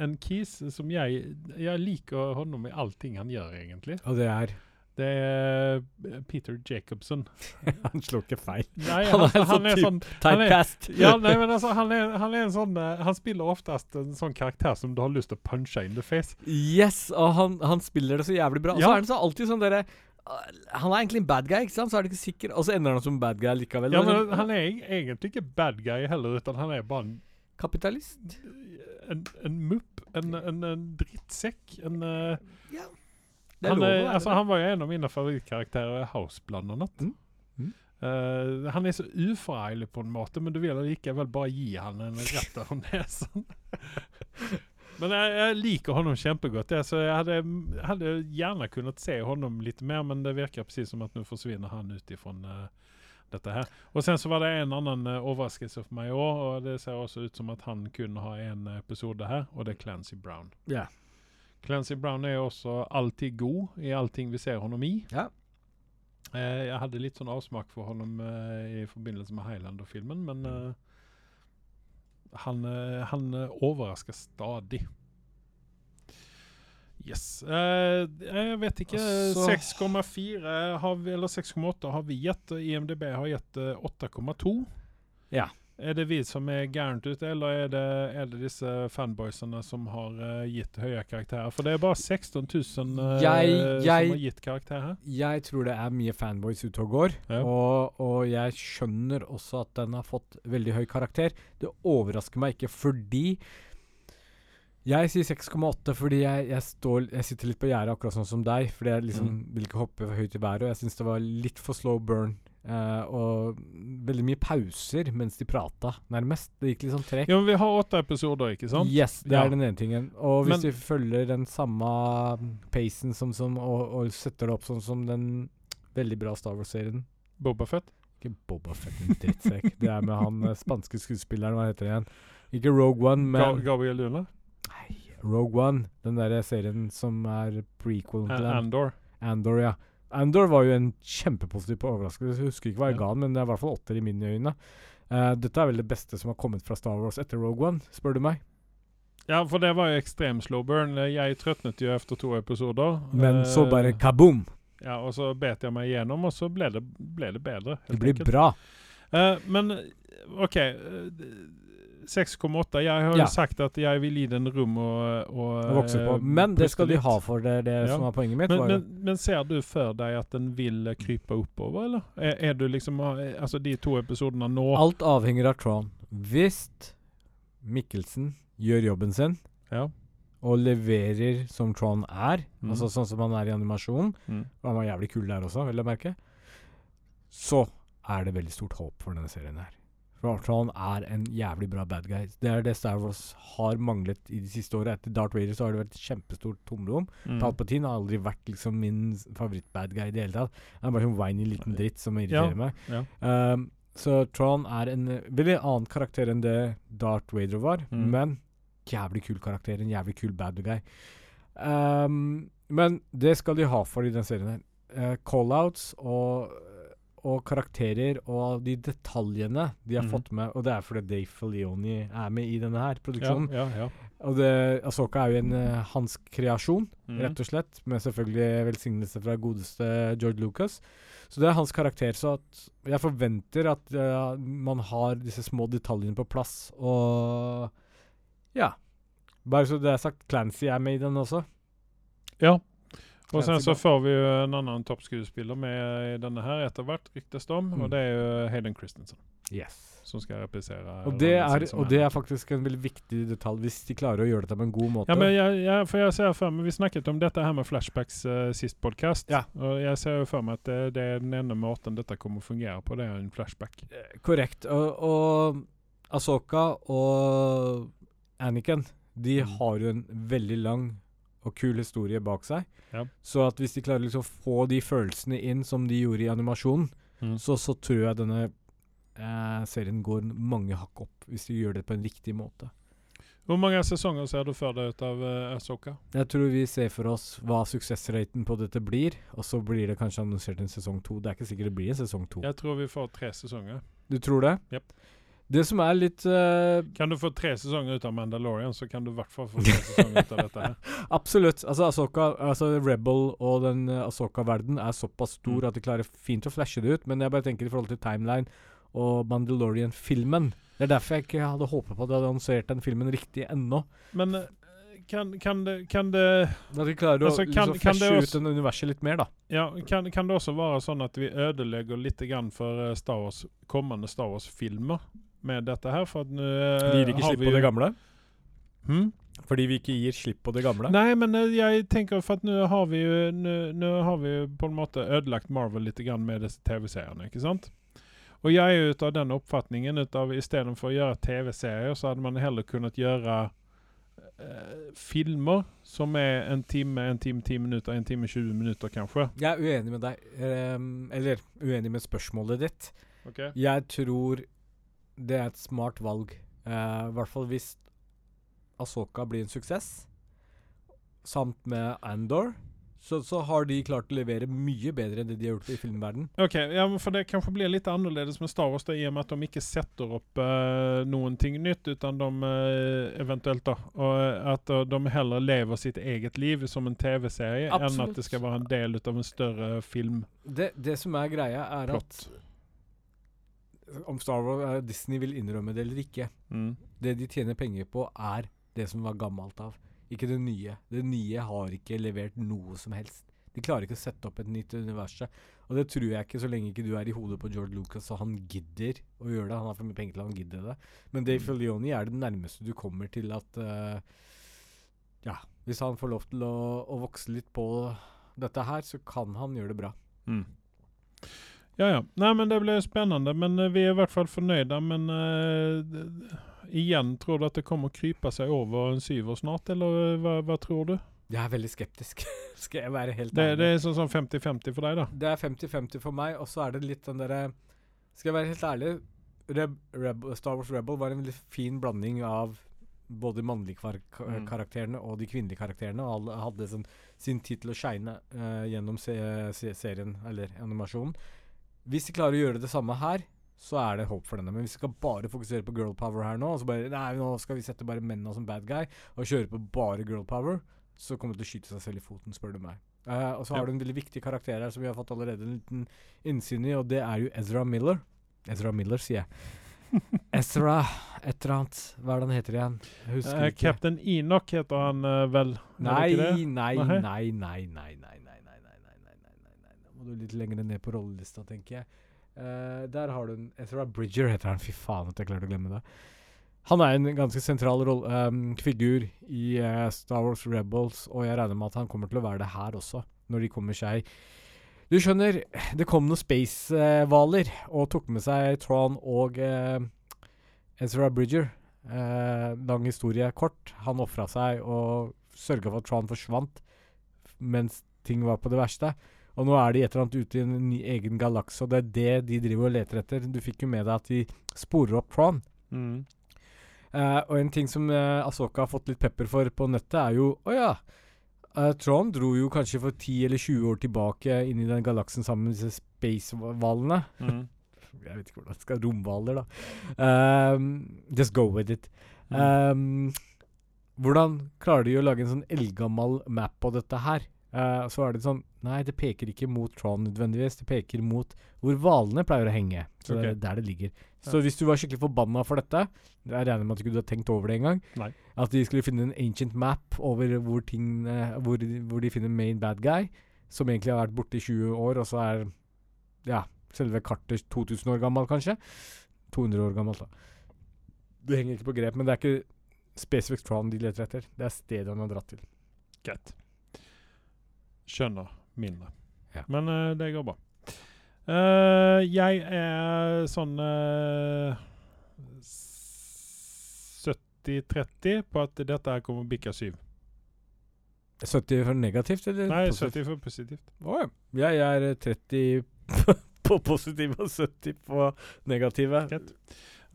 en kis som jeg Jeg liker honom i allting han gjør, egentlig. Og det er Det er eh, Peter Jacobson. Han slår ikke feil. Nei, Han han, er sånn sånn Han er- Typecast. ja, nei, men altså, han er, han er en sånn Han spiller oftest en sånn karakter som du har lyst til å punche in the face. Yes, og han, han spiller det så jævlig bra. Og så Ja. er han så alltid sånn derre Han er egentlig en bad guy, ikke sant? Så er det ikke sikker Og så ender han som bad guy likevel. Ja, men sånn, han er egentlig ikke bad guy heller, utan han er bare en, Kapitalist. en, en mupp. En, en, en drittsekk. En ja. Det er han, lov er, altså, han var jo en av mine favorittkarakterer i House, blant annet. Mm. Mm. Uh, han er så uforargelig på en måte, men du vil likevel bare gi han en rett over nesen. Men jeg, jeg liker honom kjempegodt. Jeg, så jeg hadde, hadde gjerne kunnet se honom litt mer, men det virker precis som at nå forsvinner han ut ifrån uh, dette her. Og sen så var det en annen uh, overraskelse for meg òg, og det ser også ut som at han kun har en episode her, og det er Clancy Brown. Yeah. Clancy Brown er også alltid god i allting vi ser honom i. Yeah. Uh, jeg hadde litt sånn avsmak for honom eh, i forbindelse med Highlander-filmen, men eh, han, eh, han eh, overrasker stadig. Yes. Eh, jeg vet ikke. 6,4 eller 6,8 har vi gitt. IMDb har gitt eh, 8,2. Ja. Er det vi som er gærent ute, eller er det, er det disse fanboysene som har uh, gitt høye karakterer? For det er bare 16 000 uh, Jeg- jeg- som har gitt karakterer. Jeg tror det er mye fanboys ute og går, Ja. og, og jeg skjønner også at den har fått veldig høy karakter. Det overrasker meg ikke fordi Jeg sier 6,8 fordi jeg, jeg, står, jeg sitter litt på gjerdet, akkurat sånn som deg. Fordi jeg liksom Mm. vil ikke hoppe for høyt i været, og jeg syns det var litt for slow burn. Eh, og veldig mye pauser mens de prata, nærmest. Det gikk sånn tregt. Ja, men vi har åtte episoder, ikke sant? Yes, det Ja. er den ene tingen. Og hvis Men- vi følger den samme pacen som, som, og, og setter det opp sånn som den veldig bra Star Wars-serien Boba Fett. Ikke Boba Fett, en drittsekk. det er med han eh, spanske skuespilleren, hva heter det igjen? Ikke Rogue One, Ga men Gabriel Luna. Nei, Rogue One. Den derre serien som er prequelen til den. Andor. Andor, ja. Andor var jo en kjempepositiv overraskelse. Jeg husker ikke hva jeg ga den, men det er i hvert fall åtter i mine øyne. Uh, dette er vel det beste som har kommet fra Star Wars etter Rogue One, spør du meg. Ja, for det var jo ekstrem slow burn. Jeg trøtnet jo etter to episoder. Men så Eh, bare kaboom! Ja, og så bet jeg meg igjennom, og så ble det, ble det bedre. Det blir enkelt. bra. Uh, men OK. Eh, 6,8. Jeg har Ja. jo sagt at jeg vil gi den rom og, Å vokse på. eh, Men det skal de ha for det, det Ja. som var poenget mitt. Men, var men, men ser du for deg at den vil krype oppover, eller? Er, er du liksom eh, Altså, de to episodene nå Alt avhenger av Tron. Hvis Mikkelsen gjør jobben sin Ja. og leverer som Tron er, Mm. altså sånn som han er i animasjon, Mm. han var jævlig kul der også, vil jeg merke, så er det veldig stort håp for denne serien her. For Tron er en jævlig bra bad guy. Det er det Star Wars har manglet i de siste åra. Etter Darth Vader så har det vært et kjempestort tomrom. Mm. Palpatine har aldri vært liksom min favoritt-bad guy i det hele tatt. Han er bare sånn whiny liten dritt som irriterer Ja, meg. ja. Um, så Tron er en eh, veldig annen karakter enn det Darth Vader var, Mm. men jævlig kul karakter. En jævlig kul bad guy. Um, men det skal de ha for i den serien her. Uh, Callouts og, og karakterer og de detaljene de har mm. fått med, og det er fordi Dave Felioni er med i denne her produksjonen. Ja, ja, ja. Og det, Asoka er jo en uh, hans kreasjon, mm. rett og slett. Med selvfølgelig velsignelse fra godeste George Lucas. Så det er hans karakter. Så at jeg forventer at uh, man har disse små detaljene på plass. Og ja. Bare så det er sagt, Clancy er med i den også. ja. Og sen så får vi jo en annen toppskuespiller med i denne her etter hvert, ryktes det om, Mm. og det er jo Hayden Christensen. Yes. Som skal replisere. Og det, er, og det er faktisk en veldig viktig detalj, hvis de klarer å gjøre dette på en god måte. Ja, men jeg, jeg, for jeg ser for meg, Vi snakket om dette her med flashbacks uh, sist podkast. Ja. Og jeg ser jo for meg at det, det er den ene måten dette kommer å fungere på. Det er en flashback. Eh, Korrekt. Og, og Asoka og Anakin de Mm. har jo en veldig lang og kul historie bak seg. Ja. Så at hvis de klarer liksom å få de følelsene inn som de gjorde i animasjonen, Mm. så, så tror jeg denne eh, serien går mange hakk opp, hvis de gjør det på en riktig måte. Hvor mange sesonger ser du for deg ut av uh? Jeg tror vi ser for oss hva suksessraten på dette blir, og så blir det kanskje annonsert en sesong to. Det er ikke sikkert det blir en sesong to. Jeg tror vi får tre sesonger. Du tror det? Jepp. Det som er litt uh, Kan du få tre sesonger ut av Mandalorian, så kan du i hvert fall få tre sesonger ut av dette. her. Absolutt. Altså, Ahsoka, altså Rebel og den uh, Ahsoka-verden er såpass stor Mm. at de klarer fint å flashe det ut, men jeg bare tenker i forhold til timeline og Mandalorian-filmen. Det er derfor jeg ikke hadde håpet på at de hadde annonsert den filmen riktig ennå. Men eh, kan, kan, det, kan det At de klarer å Altså, kan- liksom kan det flashe også- ut den universet litt mer, da. Ja, kan, kan det også være sånn at vi ødelegger litt grann for eh, Star Wars, kommende Star Wars-filmer med dette her? For at nå vi Gir ikke slipp på det gamle? Hmm? Fordi vi ikke gir slipp på det gamle? Nei, men eh, jeg tenker for at nå har vi jo nå, har vi jo på en måte ødelagt Marvel litt grann med disse TV-seriene, ikke sant? Og jeg er jo ut av den oppfatningen ut av istedenfor å gjøre TV-serier, så hadde man heller kunnet gjøre eh, filmer som er en time, en time, ti minutter, en time, 20 minutter kanskje. Jeg er uenig med deg. ehm, eller uenig med spørsmålet ditt. Jeg tror det er et smart valg. Uh, I hvert fall hvis Asoka blir en suksess, samt med Andor, så, så har de klart å levere mye bedre enn det de har gjort i filmverden. Ok, ja, for det kanskje blir litt annerledes med Star Wars da, i og med at de ikke setter opp uh, noen ting nytt, utan de uh, eventuelt da, og at uh, de heller lever sitt eget liv som en TV-serie, enn at det skal være en del av en større film. Det, det som er greia, er at om Star Wars eh, Disney vil innrømme det eller ikke, Mm. det de tjener penger på, er det som var gammelt av. Ikke det nye. Det nye har ikke levert noe som helst. De klarer ikke å sette opp et nytt univers. Og det tror jeg ikke så lenge ikke du er i hodet på George Lucas og han gidder å gjøre det. Han har for mye penger til han gidder det. Men Dave Filoni er det nærmeste du kommer til at uh, Ja, hvis han får lov til å, å vokse litt på dette her, så kan han gjøre det bra. Mm. Ja, ja. Nei, men det ble spennende. Men uh, vi er i hvert fall fornøyde. Men d- igjen, tror du at det kommer å krype seg over en syver snart, eller uh, hva, hva tror du? Jeg er veldig skeptisk, skal jeg være helt ærlig. det er sånn sånn 50-50 for deg, da? Det er 50-50 for meg, og så er det litt den derre Skal jeg være helt ærlig, Reb, Reb, Star Wars Rebel var en veldig fin blanding av både de mannlige kar ka- Mm. karakterene og de kvinnelige karakterene. Og alle hadde sånn, sin tid til å shine gjennom se se serien, eller animasjonen. Hvis de klarer å gjøre det samme her, så er det håp for denne. Men hvis vi skal bare fokusere på girl power her nå. Og så bare Nei, nå skal vi sette bare mennene som bad guy og kjøre på bare girl power. Så kommer de til å skyte seg selv i foten, spør du meg. Uh, og så har du en veldig viktig karakter her som vi har fått allerede en liten innsyn i, og det er jo Ezra Miller. Ezra Miller, sier jeg. Ezra et eller annet. Hva er det han heter igjen? Husker eh, ikke. Captain Enoch heter han uh, vel? Nei, nei, nei, nei, nei, nei, nei nei, du er litt lenger ned på rollelista, tenker jeg. Uh, der har du en Ezra Bridger, heter han. Fy faen at jeg klarte å glemme det. Han er en ganske sentral roll- um, figur i uh, Star Wars Rebels, og jeg regner med at han kommer til å være det her også, når de kommer seg Du skjønner, det kom noen space-hvaler og tok med seg Tron og uh, Ezra Bridger. Lang historie kort. Han ofra seg og sørga for at Tron forsvant mens ting var på det verste. Og nå er de et eller annet ute i en ny egen galakse, og det er det de driver og leter etter. Du fikk jo med deg at de sporer opp Tron. Mm. Uh, og en ting som uh, Asoka har fått litt pepper for på nettet, er jo Å ja. Uh, Tron dro jo kanskje for 10 eller 20 år tilbake inn i den galaksen sammen med disse space-hvalene. Mm. Jeg vet ikke hvordan det skal Romhvaler, da. Um, just go with it. Mm. Ehm, hvordan klarer de å lage en sånn eldgammel map på dette her? Eh, så er det sånn Nei, det peker ikke mot Tron nødvendigvis. Det peker mot hvor hvalene pleier å henge. Så det er der det ligger. Så hvis du var skikkelig forbanna for dette Jeg regner med at du ikke har tenkt over det engang. At de skulle finne en ancient map over hvor, ting, uh, hvor, hvor de finner main bad guy, som egentlig har vært borte i 20 år, og så er ja, selve kartet 2000 år gammelt, kanskje. 200 år gammelt, da. Det henger ikke på grep, men det er ikke spesifikt Tron de leter etter. Det er stedet han har dratt til. Greit. Skjønner mindre. Ja. Men uh, det går bra. Uh, jeg er sånn uh, 70-30 på at dette her kommer å bikke 7. 70 for negativt, eller? Nei, positivt? 70 for positivt. Å ja. Jeg er eh, 30 på positive og 70 på negative. Greit.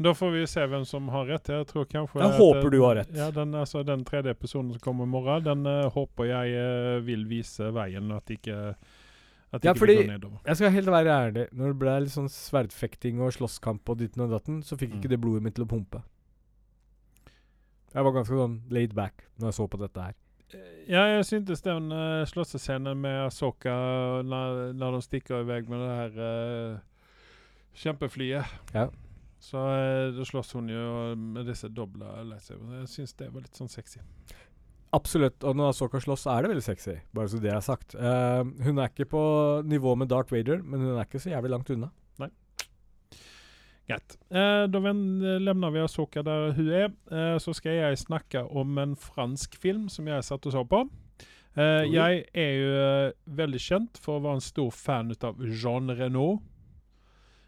Da får vi se hvem som har rett. Jeg tror kanskje Jeg håper at, du har rett. Ja, den, altså, den tredje episoden som kommer i morgen, den uh, håper jeg uh, vil vise veien, at ikke at Ja, ikke fordi- nedover. Jeg skal helt være ærlig. Når det ble litt sånn sverdfekting og slåsskamp og ditten og datten, så fikk Mm. ikke det blodet mitt til å pumpe. Jeg var ganske sånn laid back når jeg så på dette her. Ja, jeg syntes den uh, slåssescenen med Asoka når, når de stikker iväg med det her uh, kjempeflyet. Ja. Så uh, da slåss hun jo med disse doble lightsaberne. Jeg syns det var litt sånn sexy. Absolutt. Og når Asoka slåss, er det veldig sexy. Bare så det er sagt. Uh, hun er ikke på nivå med Darth Vader, men hun er ikke så jævlig langt unna. Greit. Uh, da lämnar vi Asoka der hun er. Uh, så skal jeg snakke om en fransk film som jeg satt og så på. Eh, jeg er jo eh, veldig kjent for å være en stor fan av Jean Renault.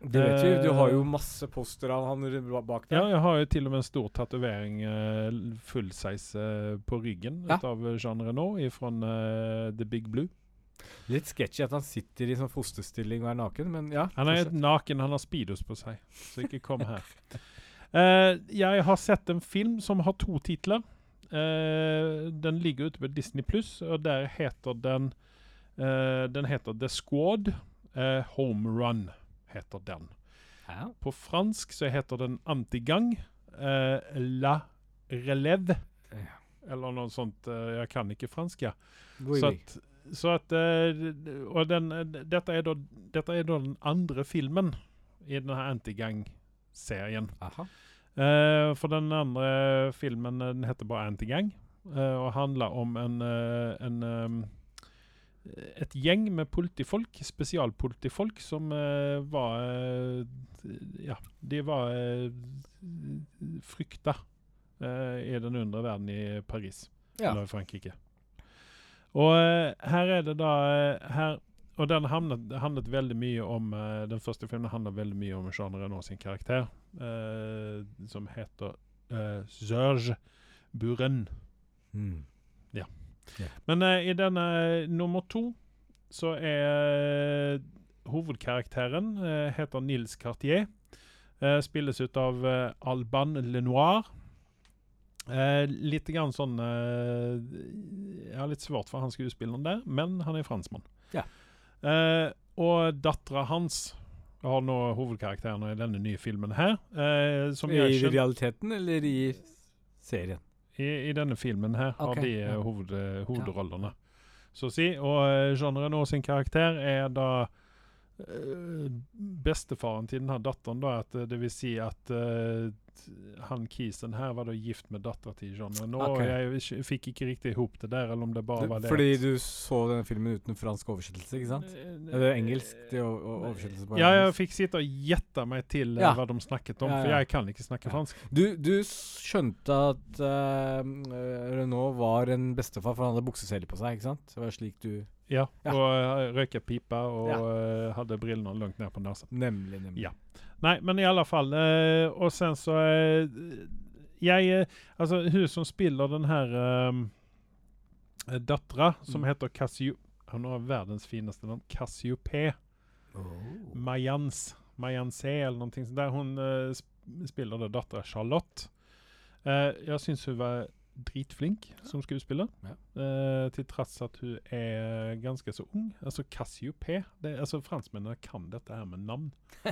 Det vet vi. Du har jo Eh, masse poster av han bak bak Ja, jeg har jo til og med en stor tatovering, uh, fullsize, eh, på ryggen Ja. av Jean Renault fra The Big Blue. Litt sketchy at han sitter i sånn fosterstilling og er naken, men ja. Han er naken, han har speedos på seg, så ikke kom her. uh, jeg har sett en film som har to titler. Uh, den ligger ute på Disney Pluss, og der heter den uh, den heter The Squad. Eh, Home Run heter den. Hæ? På fransk så heter den Antigang. Uh, la Relève. Ja. Eller noe sånt. Uh, jeg kan ikke fransk, ja. Oui, Så at, så at uh, Og den, dette, er da, dette er da den andre filmen i denne Antigang-serien. For den andre filmen den heter bare Antigang, og handler om en, en eh, et gjeng med politifolk, spesialpolitifolk, som eh, var eh, Ja, de var uh, frykta eh, i den undre verden i Paris, Ja. eller i Frankrike. Og eh, her er det da eh, her, Og den handlet, handlet veldig mye om eh, Den første filmen handler veldig mye om Jean Reno sin karakter, eh, som heter uh, Serge Buren. Mm. Men uh, i denne eh, nummer to så er uh, hovedkarakteren heter Nils Cartier. Spilles ut av Alban Lenoir. Eh, litt grann sånn eh, Jeg har litt svårt for han skuespilleren der, men han er franskmann. Ja. Eh, og dattera hans har nå hovedkarakteren i denne nye filmen her. Eh, som I realiteten eller i serien? I, I denne filmen her har okay, de eh, ja. hoved, hovedrollene, så å si. Og genren Jean Reno sin karakter er da eh, bestefaren til denne datteren, da. At, eh, det vil si at uh, han kisen her var da gift med dattera til John Renaud. Okay. og Jeg fikk ikke riktig ihop det der, eller om det bare var det fordi du så denne filmen uten fransk oversettelse, ikke sant? Eh, Eller engelsk? Det oversettelse på Ja, jeg fikk sitte og gjette meg til eh, Ja. hva de snakket om, Ja, for jeg kan ikke snakke Ja. fransk. Du, du skjønte at uh, Renault var en bestefar, for han hadde bukseseler på seg, ikke sant? Det var slik du Ja, Ja. Og uh, røyka pipa og Ja. eh, hadde brillene langt ned på nesen. Nemlig, nemlig. Ja. Nei, men i alle fall. eh, og sen så eh, Jeg eh, Altså, hun som spiller den her uh, dattera, som Mm. heter Cassio... Hun har verdens fineste navn. Cassiope Oh. Mayans. Mayancé, eller noe sånt der. Hun eh, spiller dattera Charlotte. Eh, jeg syns hun var dritflink som skuespiller. Ja. Eh, til tross at hun er ganske så ung. Altså Cassiope. Det, altså Franskmennene kan dette her med navn.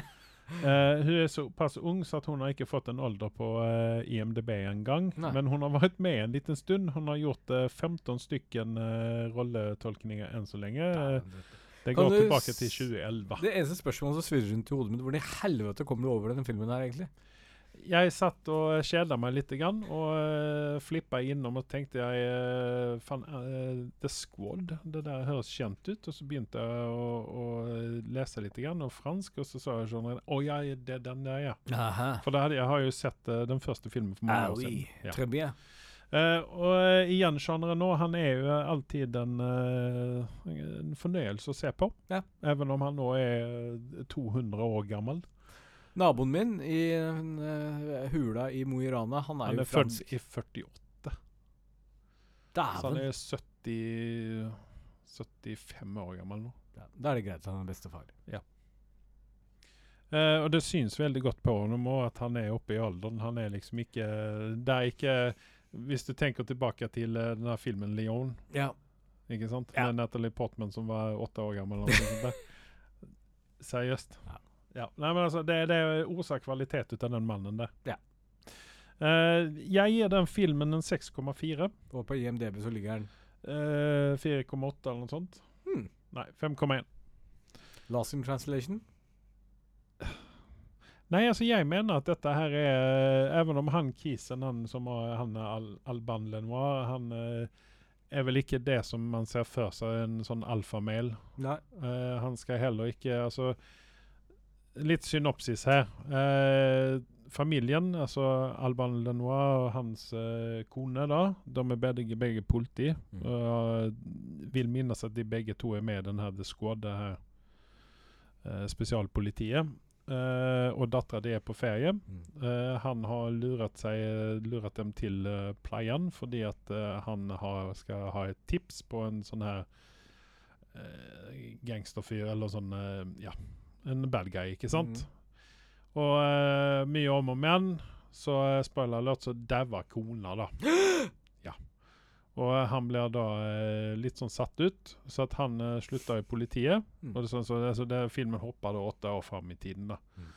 Eh, hun er såpass ung så at hun har ikke fått en alder på eh, IMDb engang. Men hun har vært med en liten stund. Hun har gjort eh, 15 stykken uh, rolletolkninger enn så lenge. Eh, det går tilbake til 2011. Det eneste spørsmålet som svirrer rundt i hodet mitt, hvordan i helvete kommer du over denne filmen her, egentlig? Jeg satt og kjeda meg litt, grann, og uh, flippa innom og tenkte jeg uh, Faen, uh, The Squad, det der høres kjent ut. Og så begynte jeg å, å lese litt, grann, og fransk, og så sa jeg sånn Å ja, det er den der, ja. Aha. For hadde, jeg har jo sett uh, den første filmen for mange Ah, år oui. siden. Ja. Très bien. Eh, og eh, igjen, sjangeren nå, han er jo alltid en, eh, en fornøyelse å se på. Ja. Even om han nå er 200 år gammel. Naboen min i eh, hula i Mo i Rana, han er Han jo er født fransk. i 48. Så han er 70 75 år gammel nå. Ja, da er det greit at han er bestefar. Eh, og det syns veldig godt på ham også at han er oppe i alderen. Han er liksom ikke Det er ikke Hvis du tenker tilbake til uh, denne filmen 'Leon', Ja. ikke sant? Ja. Med Natalie Portman som var åtte år gammel. Seriøst. Ja. Ja. Nei, men altså, det, det oser kvalitet ut av den mannen der. Ja. Eh, jeg gir den filmen en 6,4. Og på IMDb så ligger den Eh, 4,8 eller noe sånt. hmm. Nei, 5,1. Last in translation. Nei, altså jeg mener at dette her er Even om han kisen, han som har, han er Al Alban Lenoir, han eh, er vel ikke det som man ser for seg, en sånn alfamel. Nei. Eh, han skal heller ikke Altså, litt synopsis her. Eh, familien, altså Alban Lenoir og hans eh, kone, da, de er begge, begge politi. Mm. Og vil minnes at de begge to er med i denne The Squad, det her eh, spesialpolitiet. Eh, og dattera di er på ferie. Mm. Eh, han har luret, seg, luret dem til uh, playaen fordi at eh, han har, skal ha et tips på en sånn her gangsterfyr, eller sånn eh, Ja, en bad guy, ikke sant? Og uh, mye om og men, så uh, spoiler alert, så dauer kona, da. ja. Og uh, han blir da eh, litt sånn satt ut, så at han uh, slutter i politiet. Mm. Og det, sånn, så, altså det, filmen hopper da åtte år fram i tiden. da. Mm.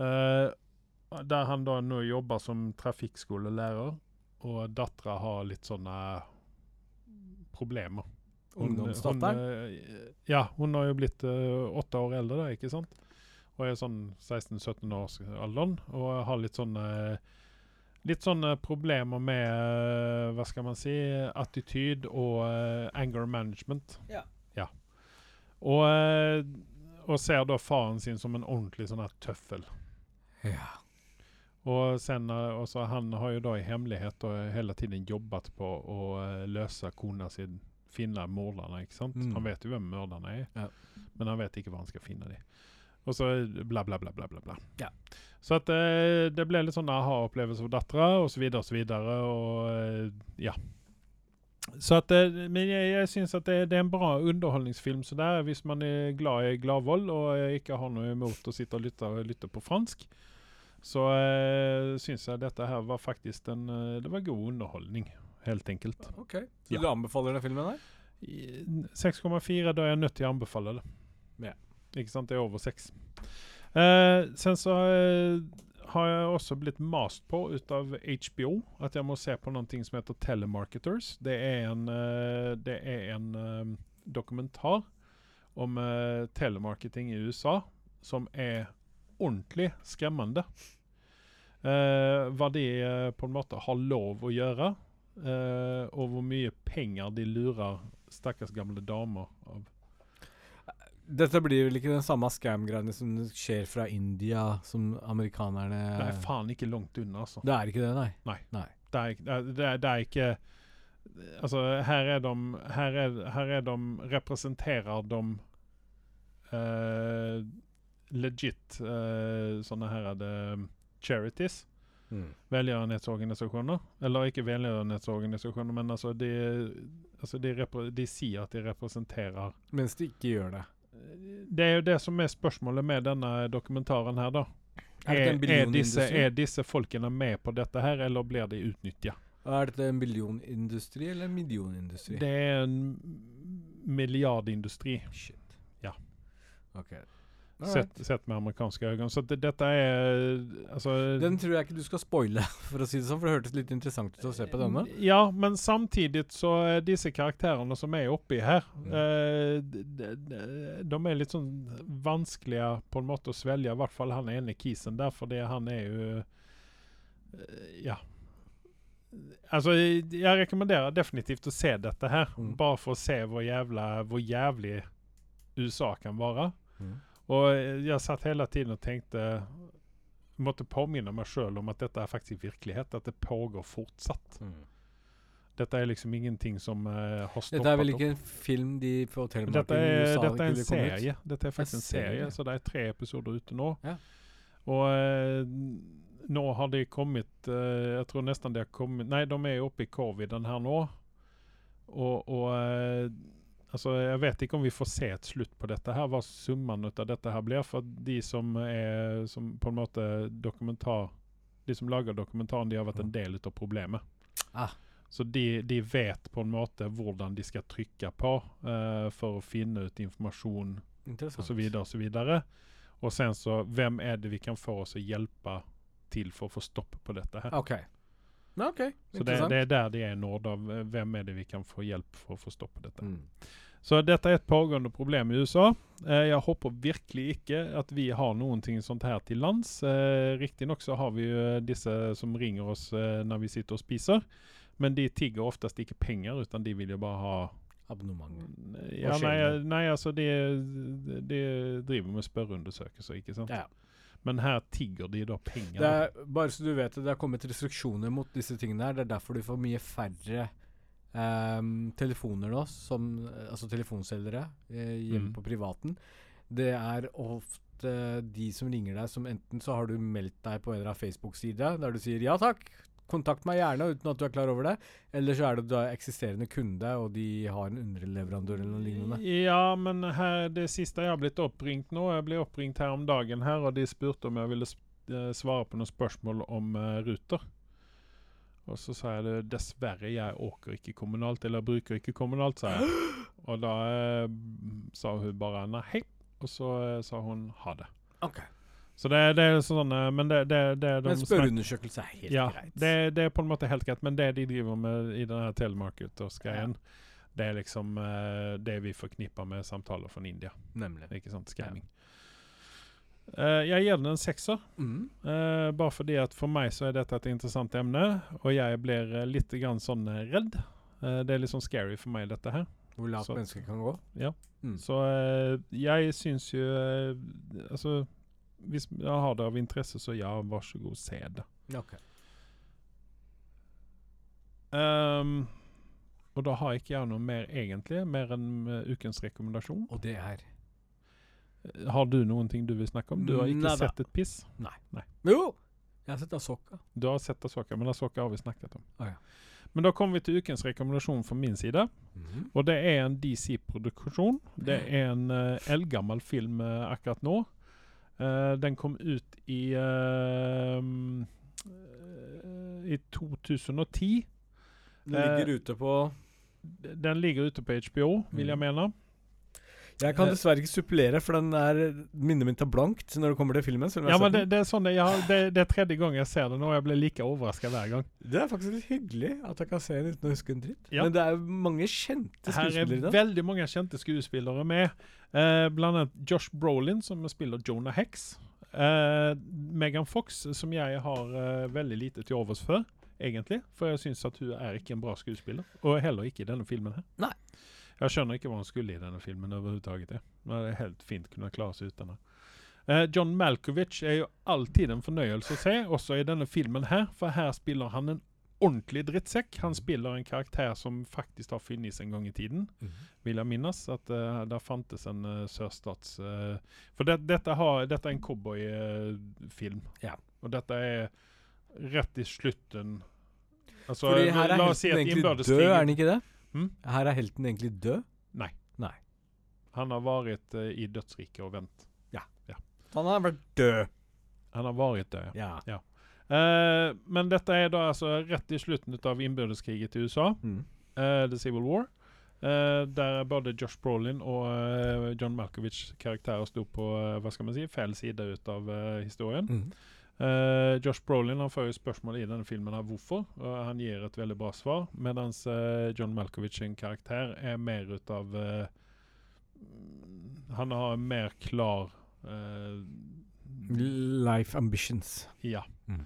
Eh, der han da nå jobber som trafikkskolelærer, og dattera har litt sånne problemer. Hun- Ungdomsdatteren? hun, eh, ja, hun har jo blitt eh, åtte år eldre, da, ikke sant? Og er sånn 16-17 års alderen, og har litt sånn eh, Litt sånne problemer med eh, hva skal man si, attityd og uh, anger management. Ja. ja. Og, eh, og ser da faren sin som en ordentlig sånn her tøffel. Ja. Og sen, eh, og han har jo da i hemmelighet og hele tiden jobbet på å eh, løse kona sin, finne morderne, ikke sant? Mm. Han vet jo hvem morderne er, Ja. men han vet ikke hvor han skal finne dem. Og så bla, bla, bla, bla, bla. bla. Ja. Så at eh, det ble litt sånn aha-opplevelse for dattera, så videre og eh, ja. Så at, eh, men jeg, jeg syns at det, det er en bra underholdningsfilm så der, hvis man er glad i Gladvold og eh, ikke har noe imot å sitte og lytte, lytte på fransk. Så eh, syns jeg dette her var faktisk en Det var god underholdning, helt enkelt. OK. Så Ja. du anbefaler den filmen her? 6,4, da er jeg nødt til å anbefale det. Ja. Ikke sant? Det er over 6. Eh, sen så eh, har jeg også blitt mast på ut av HBO at jeg må se på noe som heter Telemarketers. Det er en, eh, det er en eh, dokumentar om eh, telemarketing i USA som er ordentlig skremmende. Hva de på en måte har lov å gjøre, eh, og hvor mye penger de lurer stakkars gamle damer av. Dette blir vel ikke den samme scam-greiene som skjer fra India, som amerikanerne Det er faen ikke langt unna, altså. Det er ikke det, nei. Er, ikke- det er, det er, det er ikke Altså, her er de Her er, her er de Representerer de uh, legit uh, sånne her er det charities. Mm. Velgjørenhetsorganisasjoner. Eller ikke velgjørenhetsorganisasjoner, men altså de, altså de, de sier at de representerer Mens de ikke gjør det. Det er jo det som er spørsmålet med denne dokumentaren her, da. Er Er, disse, er disse folkene med på dette her, eller blir de utnytta? Er dette en millionindustri eller en millionindustri? Det er en milliardindustri, Shit. Ja. Ok. Sett, sett med amerikanske øyne. Så det, dette er Altså Den tror jeg ikke du skal spoile, for å si det sånn, for det hørtes litt interessant ut å se på denne. Ja, men samtidig så er disse karakterene som er oppi her, Mm. eh, de, de, de er litt sånn vanskelige på en måte å svelge. I hvert fall han ene kisen der, fordi han er jo eh, Ja. Altså, jeg rekommenderer definitivt å se dette her, Mm. bare for å se hvor, jævla, hvor jævlig USA kan være. Mm. Og jeg satt hele tiden og tenkte Måtte påminne meg sjøl om at dette er faktisk virkelighet. At det pågår fortsatt. Mm. Dette er liksom ingenting som uh, har stoppet Dette er vel opp. ikke en film de forteller Dette er, USA dette er en serie. Dette er faktisk en serie, serie. så det er tre episoder ute nå. Ja. Og uh, nå har de kommet uh, Jeg tror nesten de har kommet Nei, de er oppe i coviden her nå. Og, og altså, jeg vet ikke om vi får se et slutt på dette her, hva summen av dette her blir. For de som er som på en måte dokumentar De som lager dokumentaren, de har vært en del av problemet. Ah. Så de, de vet på en måte hvordan de skal trykke på uh, for å finne ut informasjon osv. videre og. Sen så, hvem er det vi kan få oss å hjelpe til for å få stopp på dette her? OK. Ja, ok, Så det, det er der de er nå, da. Hvem er det vi kan få hjelp for å få stopp på dette? Mm. Så dette er et pågående problem i USA. Eh, jeg håper virkelig ikke at vi har noen ting sånt her til lands. Eh, Riktignok så har vi jo disse som ringer oss eh, når vi sitter og spiser. Men de tigger oftest ikke penger, utan de vil jo bare ha Abonnement. Ja, nei, nei, altså de, de driver med spørreundersøkelser, ikke sant? Ja. Men her tigger de da penger. Det er, bare så du vet det, det har kommet restriksjoner mot disse tingene her. Det er derfor du får mye færre um, telefoner nå, som, altså telefonselgere eh, hjemme Mm. på privaten. Det er ofte de som ringer deg, som enten så har du meldt deg på en eller annen Facebook-side der du sier ja takk, kontakt meg gjerne uten at du er klar over det. Eller så er det du er eksisterende kunde, og de har en underleverandør eller noe lignende. Ja, men her, det siste jeg har blitt oppringt nå Jeg ble oppringt her om dagen her, og de spurte om jeg ville eh, svare på noen spørsmål om uh, Ruter. Og så sa jeg det, dessverre, jeg åker ikke kommunalt, eller bruker ikke kommunalt, sa jeg. Og da uh, sa hun bare nei, og så uh, sa hun ha det. Ok. Så det, det er sånn eh, Men det, det, det de Men spørreundersøkelse er helt ja, greit. det, det er på en måte helt greit, men det de driver med i denne telemarketers-greien, det er liksom uh, det vi forknipper med samtaler fra India. Nemlig. Ikke sant? Scamming. Uh, jeg gir den en sekser, Mm. uh, bare fordi at for meg så er dette et interessant emne, og jeg blir eh, litt grann sånn eh, redd. Eh, det er litt sånn scary for meg, dette her. Hvor lavt mennesker kan gå. Ja. Mm. Så eh, jeg syns jo eh, Altså, hvis jeg har det av interesse, så ja, vær så god, se det. Ok. Um, og da har ikke jeg noe mer egentlig, mer enn uh, ukens rekommendasjon. Og det er Eh, Har du noen ting du vil snakke om? Du har ikke Nei, sett et piss. Nei. Jo! Jeg har sett Asoka. Du har sett Asoka, men Asoka har vi snakket om. Ah, ja. Men da kommer vi til ukens rekommendasjon fra min side. Og det er en DC-produksjon. Det er en uh, eldgammel film uh, akkurat nå. Eh, den kom ut i eh, I 2010. Den ligger ute på Den ligger ute på HBO, vil jeg Mm. mene. Jeg kan Eh. dessverre ikke supplere, for den er minnet mitt er blankt når det kommer til filmen. Ja, men det, det er sånn det, ja, det, det er tredje gang jeg ser den, og jeg blir like overraska hver gang. det er faktisk litt hyggelig at jeg kan se den uten å huske en dritt. Ja. Men det er mange kjente skuespillere. Her er veldig mange kjente skuespillere med. Eh, blant annet Josh Brolin, som spiller Jonah Hex. Eh, Megan Fox, som jeg har eh, veldig lite til overs for, egentlig. For jeg syns at hun er ikke en bra skuespiller. Og heller ikke i denne filmen her. Nei. Jeg skjønner ikke hva han skulle i denne filmen overhodet. Det er helt fint kunne klare seg uten det. Eh, John Malkovich er jo alltid en fornøyelse å se, også i denne filmen her. For her spiller han en ordentlig drittsekk. Han spiller en karakter som faktisk har funnes en gang i tiden Mhm. vil jeg minnes at uh, der fantes en uh, sørstats... Uh, for det, dette, har, dette er en cowboyfilm. Ja. Og dette er rett i slutten Altså, Fordi her er la oss si egentlig død, er han ikke det? Hm? Her er helten egentlig død? Nei. Nei. Han har vært uh, i dødsriket og vent. Han har vært død. Han har vært død, ja. Ja. Uh, men dette er da altså rett i slutten av innbyrdeskrigen til USA. Mm. uh, The Civil War. eh, der både Josh Brolin og eh, John Malkovich karakterer sto på eh, hva skal man si, feil side ut av eh, historien. Mm. Eh, Josh Brolin han får jo spørsmål i denne filmen her hvorfor, Uh, han gir et veldig bra svar. Mens uh, John Malkovich sin karakter er mer ut av eh, Han har en mer klar Life ambitions. Ja. Mm.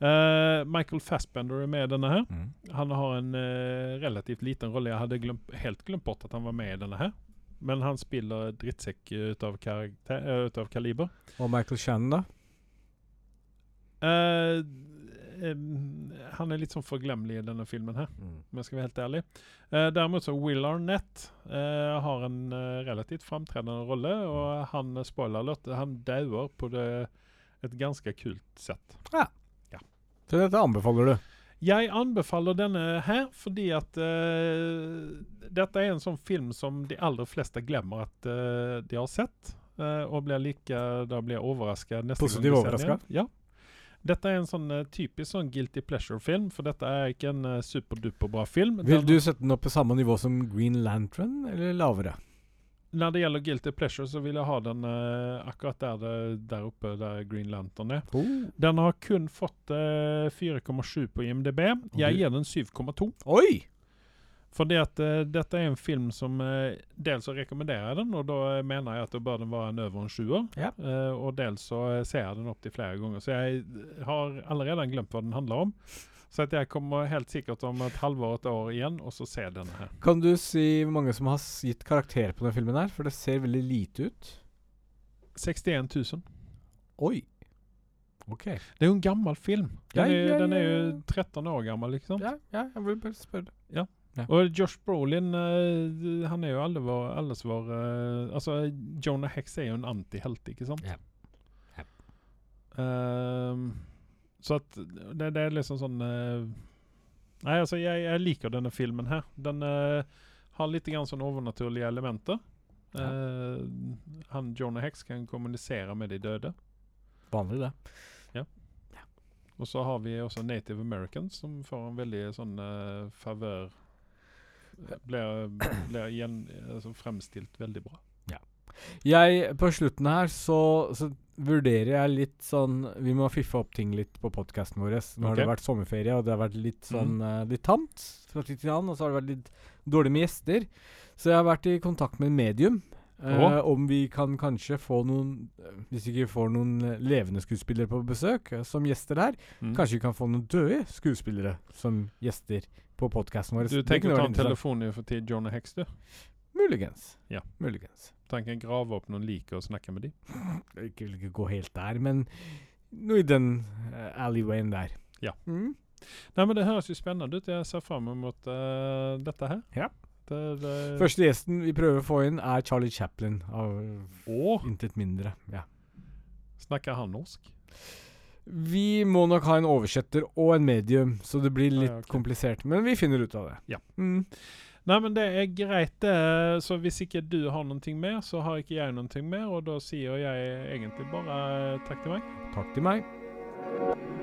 Uh, Michael Fassbender er med i denne her. Mm. Han har en uh, relativt liten rolle. Jeg hadde glemt, helt glemt bort at han var med i denne her. Men han spiller drittsekk ut av, karakter, ut av kaliber. Og Michael Shannon, da? Eh, em, han er litt sånn forglemmelig i denne filmen her, Mm. om jeg skal være helt ærlig. Uh, derimot så Will Arnett uh, har en eh, relativt framtredende rolle, og han, eh, spoiler alert, han dauer på det, et ganske kult sett. Så dette anbefaler du? Jeg anbefaler denne her fordi at eh, dette er en sånn film som de aller fleste glemmer at eh, de har sett. eh, og blir like, da blir overraska neste Positivt gang overrasket? Ja. Dette er en sånn eh, typisk sånn guilty pleasure-film, for dette er ikke en uh, superduper bra film. Vil du sette den opp på samme nivå som Green Lantern, eller lavere? Når det gjelder guilty pleasure, så vil jeg ha den uh, akkurat der, det, der oppe der Green Lantern er. Den har kun fått eh, 4,7 på IMDb. Jeg gir den 7,2. Oi! Fordi at uh, dette er en film som uh, dels så rekommenderer jeg den, og da eh, mener jeg at da bør den være en over en sjuer. Ja. Uh, og dels så ser jeg den opp til flere ganger. Så jeg har allerede glemt hva den handler om. Så jeg kommer helt sikkert om et halvår, et år igjen, og så ser denne her. Kan du si hvor mange som har gitt karakter på denne filmen her? For det ser veldig lite ut. 61 000. Oi. OK. Det er jo en gammel film. Den, Ja, ja, ja, den er jo 13 år gammel, liksom. Ja, ja, jeg vil bare spørre. Og Josh Brolin, eh, han er jo alle vår, alles vår eh, Altså, Jonah Hex er jo en antihelt, ikke sant? Ja. Ja. Ehm, så at det, det er liksom sånn eh, Nei, altså, jeg, jeg liker denne filmen her. Den har litt grann sånn overnaturlige elementer. Ja. Han Jonah Hex kan kommunisere med de døde. Vanlig, det. Og så har vi også Native Americans, som får en veldig sånn uh, favør Blir, blir altså, fremstilt veldig bra. Jeg, på slutten her, så, så vurderer jeg litt sånn Vi må fiffe opp ting litt på podkasten vår. Nå har det vært sommerferie, og det har vært litt sånn eh, litt tamt fra tid til annen. Og så har det vært litt dårlig med gjester. Så jeg har vært i kontakt med en medium. Uh, om vi kan kanskje få noen eh, Hvis vi ikke får noen levende skuespillere på besøk som gjester her, Mm. kanskje vi kan få noen døde skuespillere som gjester på podkasten vår. Du tenker å ta en telefon for til Jonah Hex, du? Muligens. Ja. Muligens. Tenker grave opp noen lik og snakke med dem? Jeg vil ikke gå helt der, men noe i den uh, alleywayen der. Ja. Mm. Nei, men Det høres jo spennende ut. Jeg ser fram mot uh, dette her. Ja. Det, det, Første gjesten vi prøver å få inn, er Charlie Chaplin. Av Å, intet mindre. Ja. snakker han norsk? Vi må nok ha en oversetter og en medium, så det blir litt ja, okay. komplisert. Men vi finner ut av det. Ja. Mm. Nei, men det er greit, det. Så hvis ikke du har noe mer, så har ikke jeg noe mer. Og da sier jeg egentlig bare takk til meg. Takk til meg.